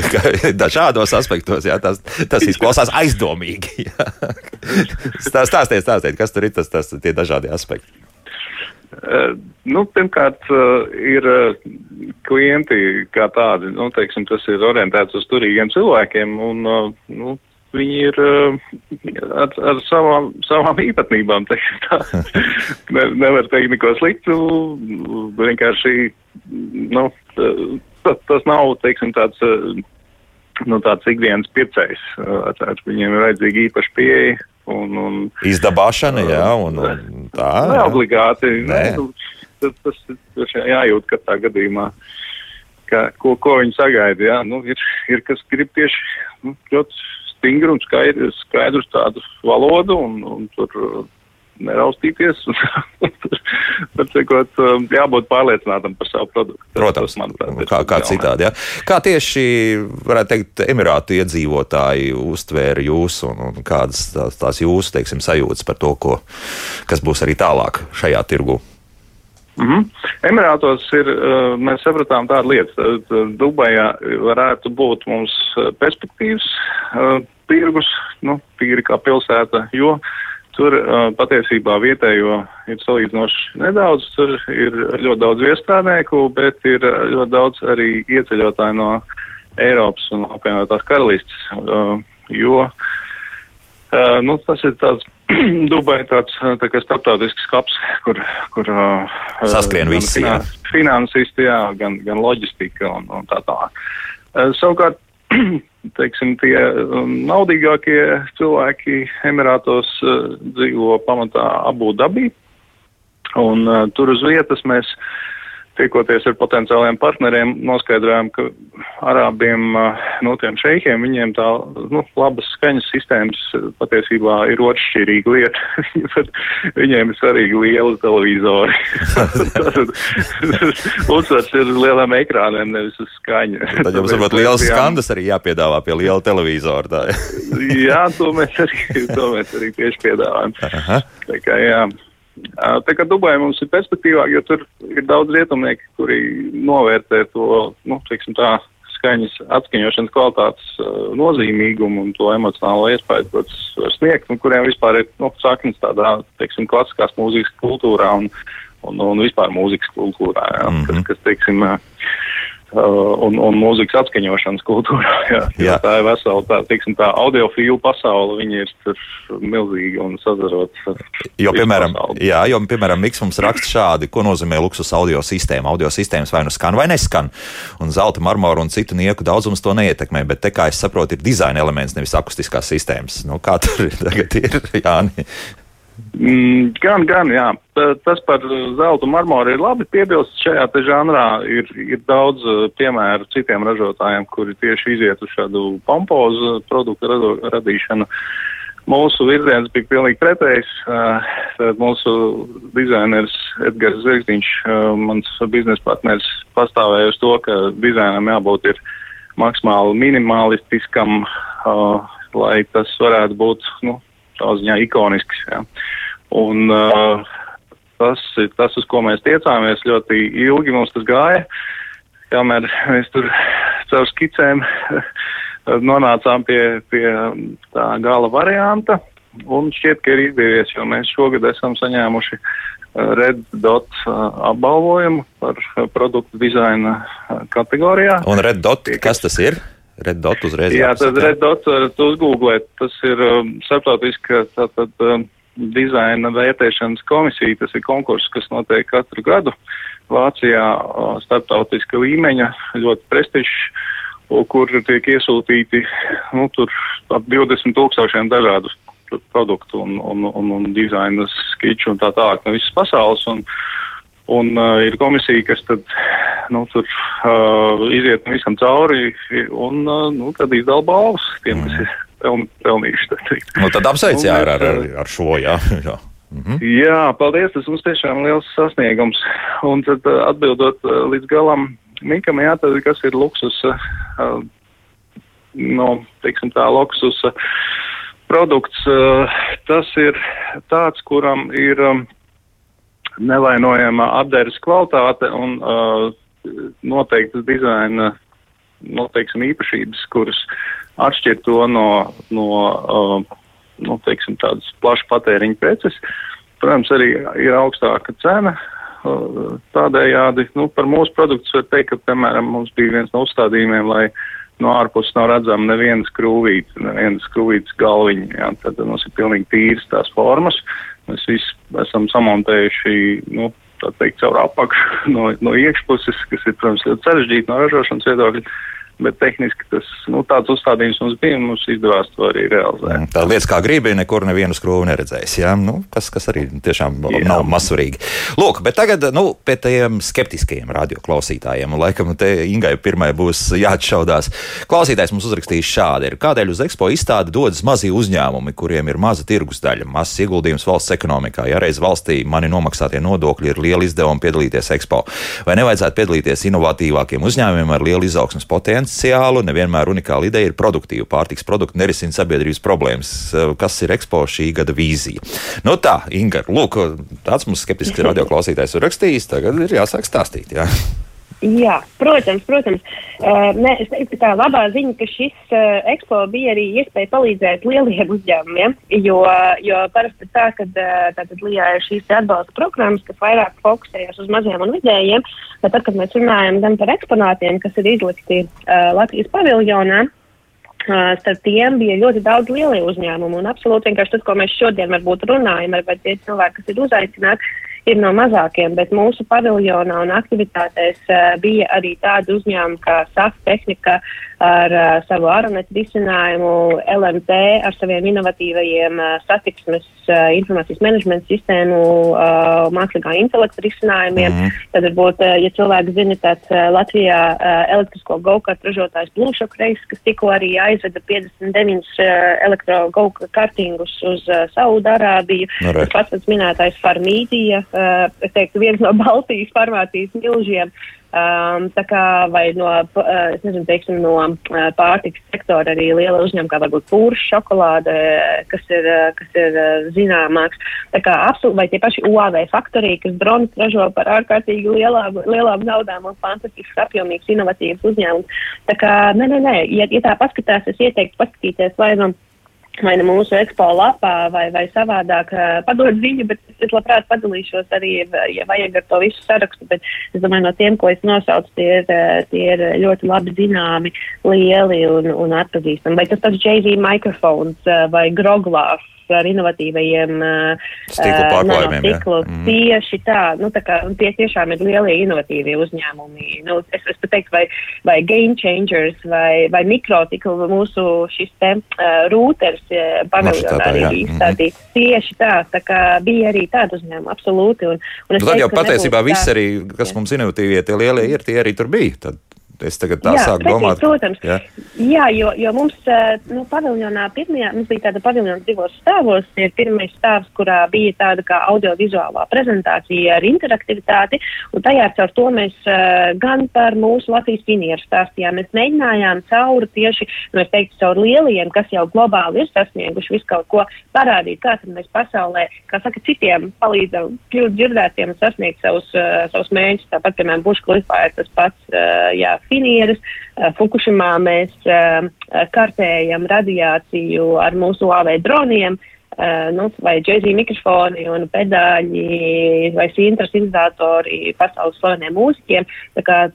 Dažādos aspektos, jā, tas, tas izklausās aizdomīgi. Stāstiet, stāstiet, kas tur ir tas, tas tie dažādi aspekti. Uh, nu, pirmkārt, uh, ir uh, klienti kā tādi, nu, teiksim, tas ir orientēts uz turīgiem cilvēkiem, un, nu, viņi ir ar, ar savām, savām īpatnībām. ne, nevar teikt neko sliktu, vienkārši nu, tas, tas nav teiksim, tāds, nu, tāds ikdienas pircējs. Ar viņiem ir vajadzīga īpaša pieeja. Un, un, Izdabāšana, jā, un, un tā. Ne obligāti. Nē. Nu, tas, tas, tas jājūt katrā gadījumā. Ka, ko, ko viņi sagaida, jā, nu, ir, ir kas grib tieši nu, ļoti stingru un skaidru, skaidru tādu valodu un, un tur neraustīties. Tur cikot, um, jābūt pārliecinātam par savu produktu. Protams, tas, manuprāt, kā, kā citādi. Ja? Kā tieši, varētu teikt, Emirātu iedzīvotāji uztvēra jūs un, un kādas tās, tās jūsu, teiksim, sajūtas par to, ko, kas būs arī tālāk šajā tirgu? Mm -hmm. Emirātos ir, uh, mēs sapratām tādu lietu, Dubajā varētu būt mums uh, perspektīvas uh, tirgus, nu, tīri kā pilsēta, jo tur patiesībā vietējo ir salīdzinoši nedaudz, tur ir ļoti daudz viestrādnieku, bet ir ļoti daudz arī ieceļotāji no Eiropas un apvienotās karalistes, jo nu, tas ir tāds Dubai tāds tā kā starptautisks kaps, kur, kur saskrien visi. Finans, finansisti, jā, gan, gan loģistika un, un tā tālāk. Savukārt, teiksim, tie um, naudīgākie cilvēki Emirātos uh, dzīvo pamatā Abu Dabī, un uh, tur uz vietas mēs tiekoties ar potenciāliem partneriem, noskaidrojām, ka arābiem, no tiem šeikiem, viņiem tā, nu, labas skaņas sistēmas patiesībā ir otršķirīga lieta. viņiem ir svarīgi liela televizori. Uzsvars ir uz lielām ekrāniem, nevis uz skaņu. Tad jums varbūt liels skandas arī jāpiedāvā pie liela televizora. jā, to mēs arī, to mēs arī tieši piedāvājam. Aha. Tā kā, jā. Tā kā Dubai mums ir perspektīvā, jo tur ir daudz rietumnieki, kuri novērtē to, nu, tā, skaņas atskaņošanas kvalitātes nozīmīgumu un to emocionālo iespēju, ko tas var sniegt, un kuriem vispār ir, nu, saknes tādā, teiksim, klasiskās mūzikas kultūrā un, un, un vispār mūzikas kultūrā, jā, mm -hmm. kas, kas, teiksim, un, un mūzikas atskaņošanas kultūrā. Jā. Jā. Tā ir vesela tā, tiksim, tā audiofīlu pasaule, viņi ir milzīga un sazarot. Jo, piemēram, jā, jo, piemēram, Miks mums raksta šādi, ko nozīmē luksus audio sistēma. Audio sistēmas vai nu skan vai neskan, un zelta, marmora un citu nieku daudzums to neietekmē, bet te, kā es saprotu, ir dizaina elements, nevis akustiskās sistēmas. Nu, kā tur tagad ir, Jāni? Mm, gan, gan, jā. Tas par zeltu marmoru ir labi piebilst. Šajā te žanrā ir, ir daudz uh, piemēru citiem ražotājiem, kuri tieši iziet uz šādu pompozu produktu rado, radīšanu. Mūsu virziens bija pilnīgi pretējs. Uh, mūsu dizaineris Edgars Zirgziņš, uh, mans biznesa partners, pastāvēja uz to, ka dizainam jābūt ir maksimāli minimalistiskam, lai tas varētu būt, nu, tā ziņā ikonisks. Ja. Un uh, tas ir tas, uz ko mēs tiecāmies. Ļoti ilgi mums tas gāja, kamēr mēs tur caur skicēm nonācām pie, pie tā gala varianta. Un šķiet, ka ir izdevies, jo mēs šogad esam saņēmuši uh, Red Dot uh, apbalvojumu par uh, produktu dizaina kategorijā. Un Red Dot, kas tas ir? Red Dot uzreiz. Jā, tad Red Dot varat uzgooglēt. Tas ir um, starptautiska tātad um, dizaina vērtēšanas komisija. Tas ir konkurss, kas notiek katru gadu Vācijā uh, starptautiska līmeņa, ļoti prestižs, kur tiek iesūtīti, nu, tur ap 20 tūkstošiem dažādu produktu un, un, un, un dizaina skiču un tā tālāk no visas pasaules. Un, Un uh, ir komisija, kas tad, nu, tur uh, iziet visam cauri un uh, nu, tad izdala balvas tiem, mm. kas ir peln, pelnījuši. Tad, nu, tad apsveic jā, ar, ar, ar šo. Jā, jā. Mhm. jā, paldies. Tas mums tiešām liels sasniegums. Un tad atbildot līdz galam Mikam, jā, tad kas ir luksus, uh, no, teiksim tā, luksus uh, produkts, uh, tas ir tāds, kuram ir. Um, nevainojama apdēras kvalitāte un uh, noteiktas dizaina noteiksim, īpašības, kuras atšķir to no, no uh, nu, teiksim, tādas plašas patēriņa preces. Protams, arī ir augstāka cena. Uh, tādējādi nu, par mūsu produktus var teikt, ka, piemēram, mums bija viens no uzstādījumiem, lai no ārpuses nav redzama neviena skrūvīte, neviena skrūvītes galviņa. Jā, tad mums ir pilnīgi tīras tās formas. Mēs visi esam samontējuši, nu, tā teikt, caur apakšu no, no iekšpuses, kas ir, protams, ļoti sarežģīti no ražošanas viedokļa bet tehniski tas, nu, tāds uzstādījums mums bija, mums izdevās to arī realizēt. Mm, tā lietas kā gribi, nekur nevienu skrūvi neredzēs, jā, nu, kas, kas arī tiešām jā. nav mazsvarīgi. Lūk, bet tagad, nu, pie tiem skeptiskajiem radioklausītājiem, un laikam te Ingai pirmai būs jāatšaudās. Klausītājs mums uzrakstījis šādi, ir kādēļ uz ekspo izstādi dodas mazi uzņēmumi, kuriem ir maza tirgus daļa, mazs ieguldījums valsts ekonomikā. Ja reiz valstī mani nomaksātie nodokļi ir liela izdevuma piedalīties ekspo, vai nevajadzētu piedalīties inovatīvākiem uzņēmumiem ar lielu izaugsmas potenciālu? Potenciālu, nevienmēr unikāla ideja ir produktīva. Pārtiks produkti nerisina sabiedrības problēmas. Eh, kas ir ekspo šī gada vīzija? Nu tā, Inga, lūk, tāds mums skeptisks radioklausītājs ir rakstījis, tagad ir jāsāk stāstīt. Jā. Jā, protams, protams. Uh, ne, es teiktu, ka tā labā ziņa, ka šis uh, ekspo bija arī iespēja palīdzēt lieliem uzņēmumiem, jo, jo parasti tā, ka uh, Lijā ir šīs atbalsta programmas, kas vairāk fokusējas uz maziem un vidējiem, bet tad, kad mēs runājam gan par eksponātiem, kas ir izlikti uh, Latvijas paviljonā, Uh, starp tiem bija ļoti daudz lielie uzņēmumi. Un absolūti vienkārši tas, ko mēs šodien varbūt runājam, ar tie cilvēki, kas ir uzaicināti, ir no mazākiem, bet mūsu paviljonā un aktivitātēs uh, bija arī tādi uzņēmumi kā SAF tehnika ar uh, savu aronetu risinājumu, LMT ar saviem inovatīvajiem uh, satiksmes uh, informācijas menedžmenta sistēmu, uh, mākslīgā intelekta risinājumiem. Mm -hmm. Tad varbūt, uh, ja cilvēki zina, tad uh, Latvijā uh, elektrisko go-kart ražotājs Bluešok Reis, kas tikko arī aizveda 59 uh, elektro go-kartingus uz uh, Saudārābiju. No nu, pats pats minētais Farmīdija, uh, es teiktu, viens no Baltijas farmācijas milžiem. Um, tā kā vai no, uh, nezinu, teiksim, no uh, pārtikas sektora arī liela uzņēmuma, kā varbūt pūrs šokolāde, kas ir, uh, kas ir uh, zināmāks. Tā kā absolūti, vai tie paši UAV faktorija, kas dronis ražo par ārkārtīgi lielām, lielām naudām un fantastisks, apjomīgs, inovatīvs uzņēmums. Tā kā, nē, nē, nē, ja, ja tā paskatās, es ieteiktu paskatīties vai nu. No vai ne mūsu ekspo lapā, vai, vai savādāk padod ziņu, bet es labprāt padalīšos arī, ja vajag ar to visu sarakstu, bet es domāju, no tiem, ko es nosaucu, tie ir, tie ir ļoti labi zināmi, lieli un, un atpazīstami. Vai tas pats JV mikrofons vai Groglās ar inovatīvajiem stikla pārklājumiem. Mm. Tieši tā, nu tā kā tie tiešām ir lielie inovatīvie uzņēmumi. Nu, es, es pat teiktu, vai, vai game changers, vai, vai mikrotikla, mūsu šis te uh, rūters paviljonā arī bija izstādīts. Mm. Tieši tā, tā kā bija arī tāda uzņēmuma, absolūti. Un, un nu, tad teiktu, jau patiesībā viss arī, kas jā. mums inovatīvie, tie lielie ir, tie arī tur bija. Tad Es tagad tā jā, sāku precīzi, domāt. Protams, jā, jā jo, jo mums eh, nu, paviljonā pirmajā, mums bija tāda paviljona divos stāvos. Ir pirmais stāvs, kurā bija tāda kā audiovizuālā prezentācija ar interaktivitāti, un tajā caur to mēs uh, gan par mūsu Latvijas finieru stāstījām. Mēs mēģinājām cauri tieši, nu, es teiktu, caur lieliem, kas jau globāli ir sasnieguši visu kaut ko, parādīt, kā tad mēs pasaulē, kā saka, citiem palīdzam kļūt dzirdētiem un sasniegt savus, uh, savus mēģus. Tāpat, piemēram, Bush klipā ir tas pats, uh, jā, finieres. Eh, Fukushimā mēs eh, kartējam radiāciju ar mūsu AV droniem. Uh, nu, vai džēzī mikrofoni un pedāļi vai sintrasinizatori pasaules slaveniem mūziķiem.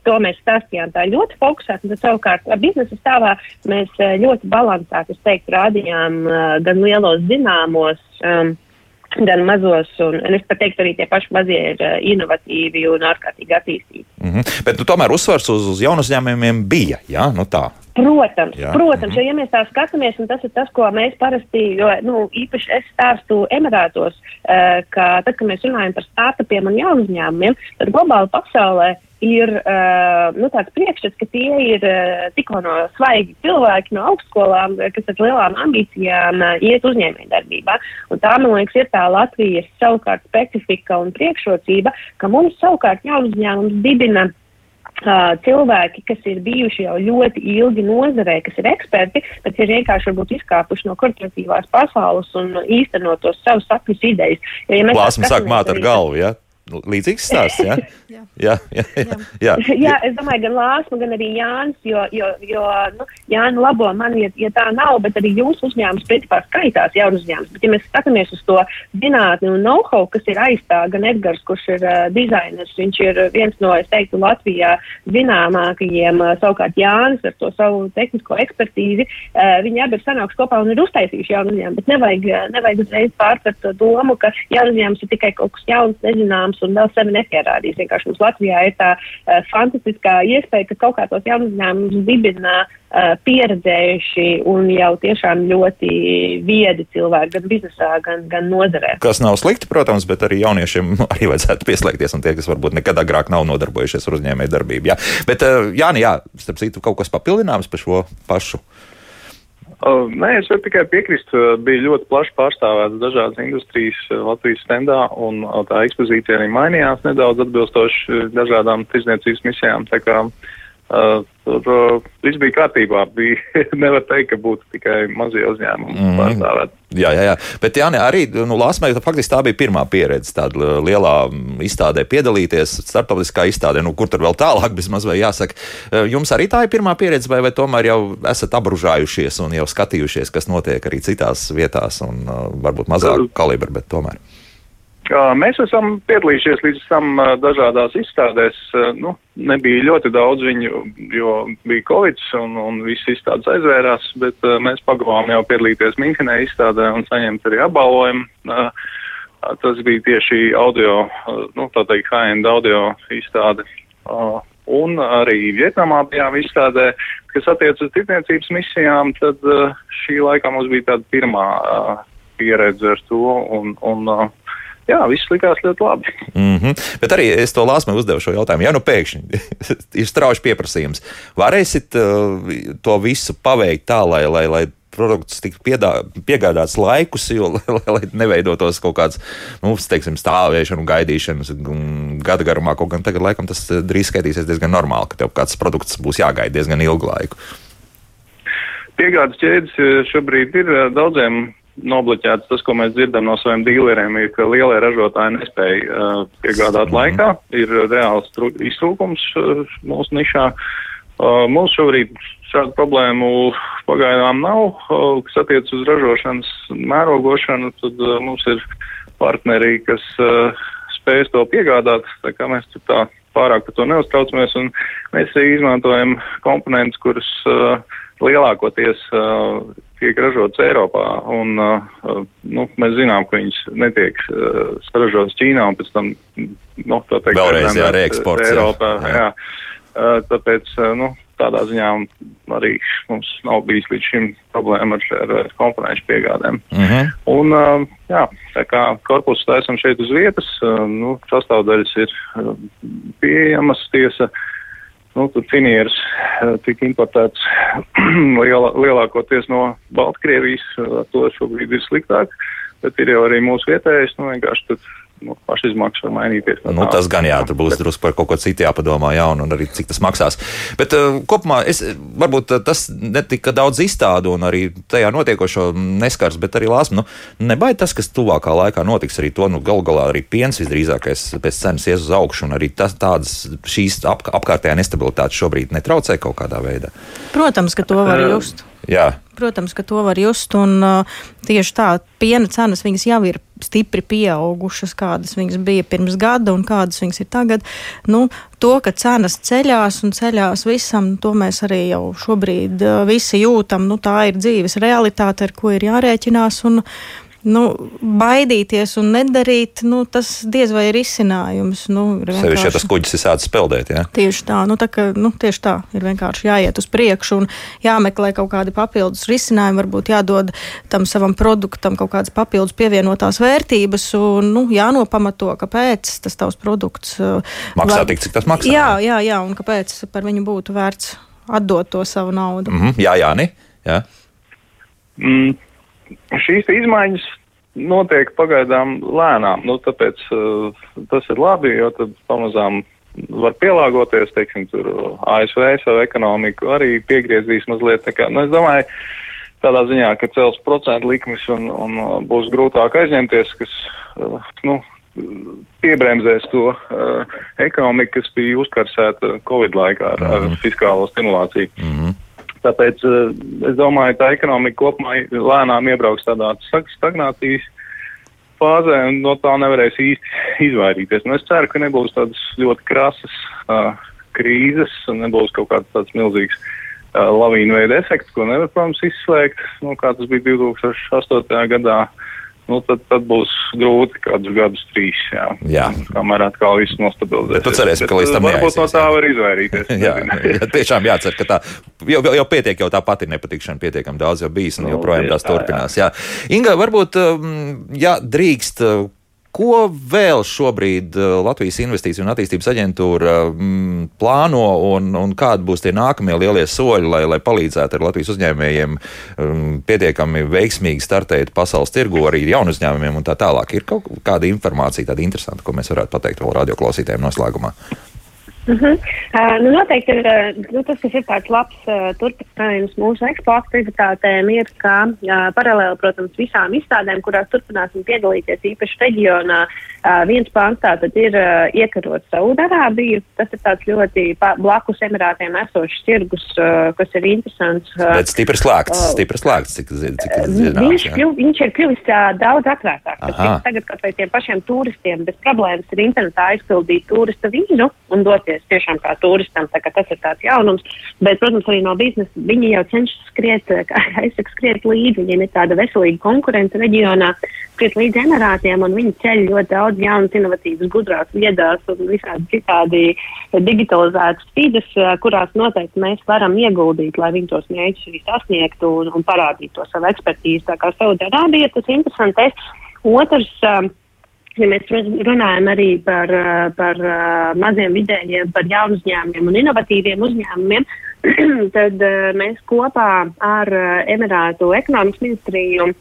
To mēs stāstījām tā ļoti fokusēti, tad savukārt biznesa stāvā mēs ļoti balansēti, es teiktu, rādījām uh, gan lielos zināmos um, gan mazos, un, un es pat teiktu, arī tie paši mazie ir uh, inovatīvi un ārkārtīgi attīstīti. Mm -hmm. Bet nu, tomēr uzsvars uz, uz jaunu uzņēmumiem bija. Ja? Nu, tā. Protams, Jā. protams, jo, ja mēs tā skatāmies, un tas ir tas, ko mēs parasti, jo, nu, īpaši es stāstu Emirātos, uh, ka tad, kad mēs runājam par startupiem un jaunu uzņēmumiem, tad globāli pasaulē ir uh, nu, tāds priekšstats, ka tie ir uh, tikko no svaigi cilvēki no augstskolām, kas ar lielām ambīcijām iet uzņēmējdarbībā. Un tā, man liekas, ir tā Latvijas savukārt specifika un priekšrocība, ka mums savukārt jaunu uzņēmums dibina cilvēki, kas ir bijuši jau ļoti ilgi nozarē, kas ir eksperti, bet ir vienkārši varbūt izkāpuši no korporatīvās pasaules un īstenot tos savus sapņus idejas. Jo, ja Plāsma sāk māt ar galvu, ja? Nu, līdzīgs stāsts, jā? jā. Jā, jā, jā, jā. jā, es domāju, gan Lāsma, gan arī Jānis, jo, jo, jo nu, Jāni labo man, ja, ja tā nav, bet arī jūsu uzņēmums principā skaitās jaunu uzņēmums. Bet, ja mēs skatāmies uz to zinātni un know-how, kas ir aizstā, gan Edgars, kurš ir uh, dizainers, viņš ir viens no, es teiktu, Latvijā zināmākajiem, uh, savukārt Jānis ar to savu tehnisko ekspertīzi, uh, viņi abi ir sanākuši kopā un ir uztaisījuši jaunu uzņēmumu, bet nevajag, nevajag uzreiz pārtvert to domu, ka jaunu uzņēmums ir tikai kaut kas jauns, nezināms jaunums un vēl sevi nepierādījis. Vienkārši mums Latvijā ir tā uh, fantastiskā iespēja, ka kaut kā tos jaunus uzņēmumus dibina uh, pieredzējuši un jau tiešām ļoti viedi cilvēki gan biznesā, gan, gan nozarē. Kas nav slikti, protams, bet arī jauniešiem arī vajadzētu pieslēgties un tie, kas varbūt nekad agrāk nav nodarbojušies ar uzņēmēju darbību. Jā. Bet, uh, Jāni, jā, starp citu, kaut kas papildināms par šo pašu. Nē, es varu tikai piekrist. Bija ļoti plaši pārstāvētas dažādas industrijas Latvijas stendā, un tā ekspozīcija arī mainījās nedaudz atbilstoši dažādām tirzniecības misijām. Tā kā uh, tur uh, viss bija kārtībā. Bija, nevar teikt, ka būtu tikai mazie uzņēmumi mm. pārstāvēti. Jā, jā, jā. Bet Jāni, arī nu, Lāsmē, faktiski tā bija pirmā pieredze tāda lielā izstādē piedalīties, starptautiskā izstādē, nu, kur tur vēl tālāk bez maz vai jāsaka. Jums arī tā ir pirmā pieredze, vai, vai tomēr jau esat apbružājušies un jau skatījušies, kas notiek arī citās vietās un uh, varbūt mazāk kalibra, bet tomēr? Mēs esam piedalījušies līdz tam dažādās izstādēs. Nu, nebija ļoti daudz viņu, jo bija Covid un, un viss izstādes aizvērās, bet mēs pagavām jau piedalīties Minhenē izstādē un saņemt arī apbalvojumu. Tas bija tieši audio, nu, tā teikt, high-end audio izstāde. Un arī Vietnamā bijām izstādē, kas attiec uz tirdzniecības misijām, tad šī laikā mums bija tāda pirmā pieredze ar to. Un, un, jā, viss likās ļoti labi. Mm -hmm. Bet arī es to lāsmu uzdevu šo jautājumu. Ja nu pēkšņi ir strauji pieprasījums, varēsit uh, to visu paveikt tā, lai, lai, lai produkts tiktu piegādāts laikus, jo, lai, lai neveidotos kaut kāds, nu, teiksim, stāvēšana un gaidīšanas gada garumā. Kaut gan tagad, laikam, tas uh, drīz skaitīsies diezgan normāli, ka tev kāds produkts būs jāgaida diezgan ilgu laiku. Piegādes ķēdes uh, šobrīd ir daudziem nobloķēts tas, ko mēs dzirdam no saviem dīleriem, ir, ka lielie ražotāji nespēja uh, piegādāt mm. laikā. Ir reāls iztrūkums uh, mūsu nišā. Uh, mums šobrīd šādu problēmu pagaidām nav, uh, kas attiec uz ražošanas mērogošanu, tad uh, mums ir partneri, kas uh, spēj to piegādāt, tā kā mēs tā pārāk par to neuztraucamies, un mēs arī izmantojam komponentus, kurus uh, lielākoties uh, tiek ražotas Eiropā. Un, uh, nu, mēs zinām, ka viņas netiek uh, saražotas Ķīnā un pēc tam nu, teikt, vēlreiz jā, reeksports Eiropā. Jā. Jā. Uh, tāpēc uh, nu, tādā ziņā arī mums nav bijis līdz šim problēma ar, ar, ar komponentu piegādēm. Uh mhm. -huh. Un, uh, jā, tā kā korpusu taisam šeit uz vietas, uh, nu, sastāvdaļas ir uh, pieejamas tiesa. Uh, Nu, tur finieris eh, tika importēts lielā, lielākoties no Baltkrievijas, ar to šobrīd ir sliktāk, bet ir jau arī mūsu vietējais, nu vienkārši tad nu, pašizmaksas var mainīties. Nu, tas gan jā, tur būs drusku par kaut ko citu jāpadomā, jā, un arī cik tas maksās. Bet uh, kopumā es varbūt uh, tas netika daudz izstādu un arī tajā notiekošo neskars, bet arī lāsmu. Nu, nebaid tas, kas tuvākā laikā notiks arī to, nu, gal galā arī piens visdrīzākais pēc cenas ies uz augšu, un arī tas, tādas šīs ap, apkārtējā nestabilitātes šobrīd netraucē kaut kādā veidā. Protams, ka to var just. Jā. Protams, ka to var just. Un, uh, tieši tā, piena cenas jau ir stipri pieaugušas, kādas viņas bija pirms gada un kādas viņas ir tagad. Nu, to, ka cenas ceļās un ceļās visam, to mēs arī jau šobrīd uh, visi jūtam. Nu, tā ir dzīves realitāte, ar ko ir jārēķinās. Un, nu, baidīties un nedarīt, nu, tas diez vai ir izcinājums. Nu, ir Sevišķi, ja tas kuģis ir sācis peldēt, jā. Tieši tā, nu, tā, ka, nu, tieši tā ir vienkārši jāiet uz priekšu un jāmeklē kaut kādi papildus risinājumi. Varbūt jādod tam savam produktam kaut kādas papildus pievienotās vērtības un nu, jānopamato, kāpēc tas tavs produkts uh, Maksā var- tik, cik tas maksā. Jā, jā, jā, un kāpēc par viņu būtu vērts atdot to savu naudu. Mm -hmm. Jā, jā, ne? Jā. Mm, šīs izmaiņas notiek pagaidām lēnām, nu, tāpēc uh, tas ir labi, jo tad pamazām var pielāgoties, teiksim, tur uh, ASV savu ekonomiku arī piegriezīs mazliet. Kā, nu, es domāju, tādā ziņā, ka cels procentu likmes un, un uh, būs grūtāk aizņemties, kas, uh, nu, piebremzēs to uh, ekonomiku, kas bija uzkarsēta Covid laikā ar, ar fiskālo stimulāciju. Mm -hmm. Tāpēc uh, es domāju, ka ekonomika kopumā lēnām iebrauks tādā stag- stagnācijas fāzē, un no tā nevarēs īsti izvairīties. Un es ceru, ka nebūs tādas ļoti krasas uh, krīzes un nebūs kaut kāds tāds milzīgs uh, lavīnu veida efekts, ko nevar, protams, izslēgt, nu, kā tas bija 2008. gadā. Nu, tad, tad būs grūti kādus gadus, trīs, jā. Jā. kamēr atkal viss nostabilizēsies. Tu cerēsi, ka līdz tam uh, Varbūt no tā jā. var izvairīties. Jā, jā, tiešām jācer, ka tā jau, jau, pietiek, jau tā pati nepatikšana pietiekami daudz jau bijis, un Nu, joprojām tās tā, jā. turpinās. Jā. Inga, varbūt, um, ja drīkst, ko vēl šobrīd uh, Latvijas Investīciju un attīstības aģentūra mm, plāno, un, un kādi būs tie nākamie lielie soļi, lai, lai palīdzētu ar Latvijas uzņēmējiem um, pietiekami veiksmīgi startēt pasaules tirgu, arī jaunu uzņēmumiem un tā tālāk? Ir kaut kāda informācija, tāda interesanta, ko mēs varētu pateikt vēl radioklausītājiem noslēgumā? Uh -huh. uh, nu, noteikti ir, uh, nu, tas, kas ir tāds labs uh, turpinājums mūsu eksporta aktivitātēm, ir, ka uh, paralēli, protams, visām izstādēm, kurās turpināsim piedalīties īpaši reģionā, uh, viens pāns tātad ir uh, iekarot Saudarābiju. Tas ir tāds ļoti blakus Emirātiem esošs tirgus, uh, kas ir interesants. Uh, Bet stipri slēgts, stipri slēgts, cik, cik Viņš, zināms. jā. kļuv, viņš ir kļuvis uh, daudz atvērtāks. Tagad kaut vai tiem pašiem turistiem bez problēmas ir internetā aizpildīt turista vīzu un doties tiešām kā turistam. Tā kā tas ir tāds jaunums. Bet, protams, arī no biznesa viņi jau cenšas skriet, kā saku, skriet līdzi. Viņiem ir tāda veselīga konkurence reģionā, skriet līdzi emirātiem un viņi ceļ ļoti daudz jaunas, inovatīvas, gudrās viedās un visādi citādi digitalizētas vidas, eh, kurās noteikti mēs varam ieguldīt, lai viņi tos mērķus arī sasniegtu un, un parādītu to savu ekspertīzi. Tā kā Saudārābija tas interesantais. Otrs, um, ja mēs run- runājam arī par, uh, par maziem vidējiem, par jaunu uzņēmumiem un inovatīviem uzņēmumiem, tad mēs kopā ar Emirātu ekonomikas ministriju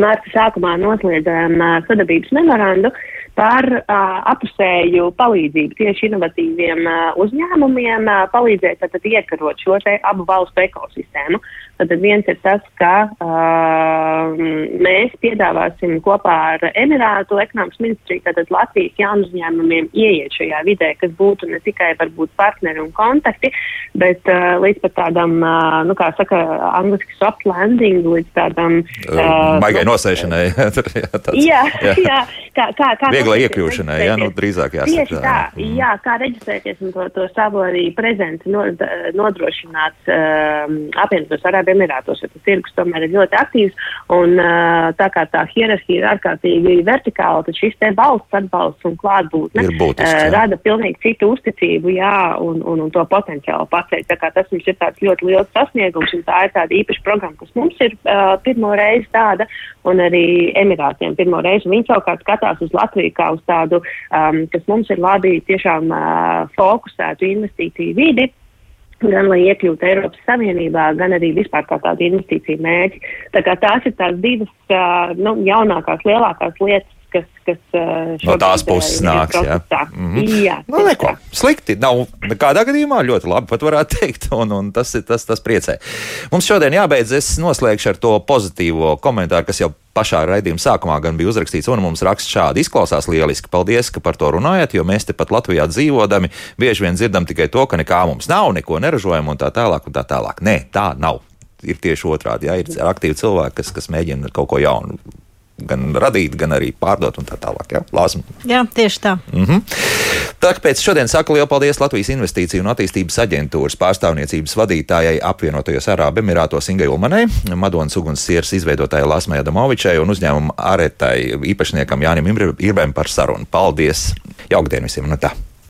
Mārta sākumā noslēdzām sadarbības memorandu par uh, apusēju palīdzību tieši inovatīviem uh, uzņēmumiem, uh, palīdzēt tad iekarot šo te abu valstu ekosistēmu. Tad viens ir tas, ka uh, mēs piedāvāsim kopā ar Emirātu ekonomikas ministriju, tātad Latvijas jaunu uzņēmumiem ieiet šajā vidē, kas būtu ne tikai varbūt partneri un kontakti, bet uh, līdz pat tādam, uh, nu kā saka, angliski soft landing, līdz tādam. Uh, Baigai nosēšanai. Tur, jā, tāds, Jā, jā. jā, kā, kā, kā noteikti iekļūšanai, jā, nu, drīzāk jāsaka. Tieši tā, jā, kā reģistrēties un to, to savu arī prezenci no, nodrošināt um, apvienotos Arābu Emirātos, jo tas tirgus tomēr ir ļoti aktīvs, un tā kā tā hierarhija ir ārkārtīgi vertikāla, tad šis te valsts atbalsts un klātbūtne jā. rada pilnīgi citu uzticību, jā, un, un, un to potenciālu paceļ. Tā kā tas mums ir tāds ļoti liels sasniegums, un tā ir tāda īpaša programma, kas mums ir uh, pirmo reizi tāda, un arī Emirātiem pirmo reizi. Viņi savukārt skatās uz Latviju kā uz tādu, um, kas mums ir labi tiešām uh, fokusētu investīciju vidi. Gan lai iekļūtu Eiropas Savienībā, gan arī vispār kā tādu investīciju mērķi. Tā kā tās ir tās divas nu, jaunākās, lielākās lietas, kas, kas uh, No tās šobrīd, puses nāks. Jā, procesā. Mhm. jā nu, neko. Slikti. Nav nekādā gadījumā ļoti labi, pat varētu teikt. Un, un tas, tas, tas priecē. Mums šodien jābeidz. Es noslēgšu ar to pozitīvo komentāru, kas jau pašā raidījuma sākumā gan bija uzrakstīts, un mums raksts šādi izklausās lieliski. Paldies, ka par to runājat, jo mēs tepat Latvijā dzīvodami bieži vien dzirdam tikai to, ka nekā mums nav, neko neražojam un tā tālāk. Un tā tālāk. Nē, tā nav. Ir tieši otrādi. Jā, ir aktīvi cilvēki, kas, kas mēģina kaut ko jaunu gan radīt, gan arī pārdot un tā tālāk. Jā, Lāsma. Jā tieši tā. Mm -hmm. Tāpēc šodien saku lielu paldies Latvijas Investīciju un attīstības aģentūras pārstāvniecības vadītājai apvienotajos Arābu Emirātos Ingai Ulmanai, Madonas ugunssieras izveidotājai Lasmai Adamovičai un uzņēmuma aretai īpašniekam Jānim Irbēm par sarunu. Paldies! Jaukdien visiem! No tā.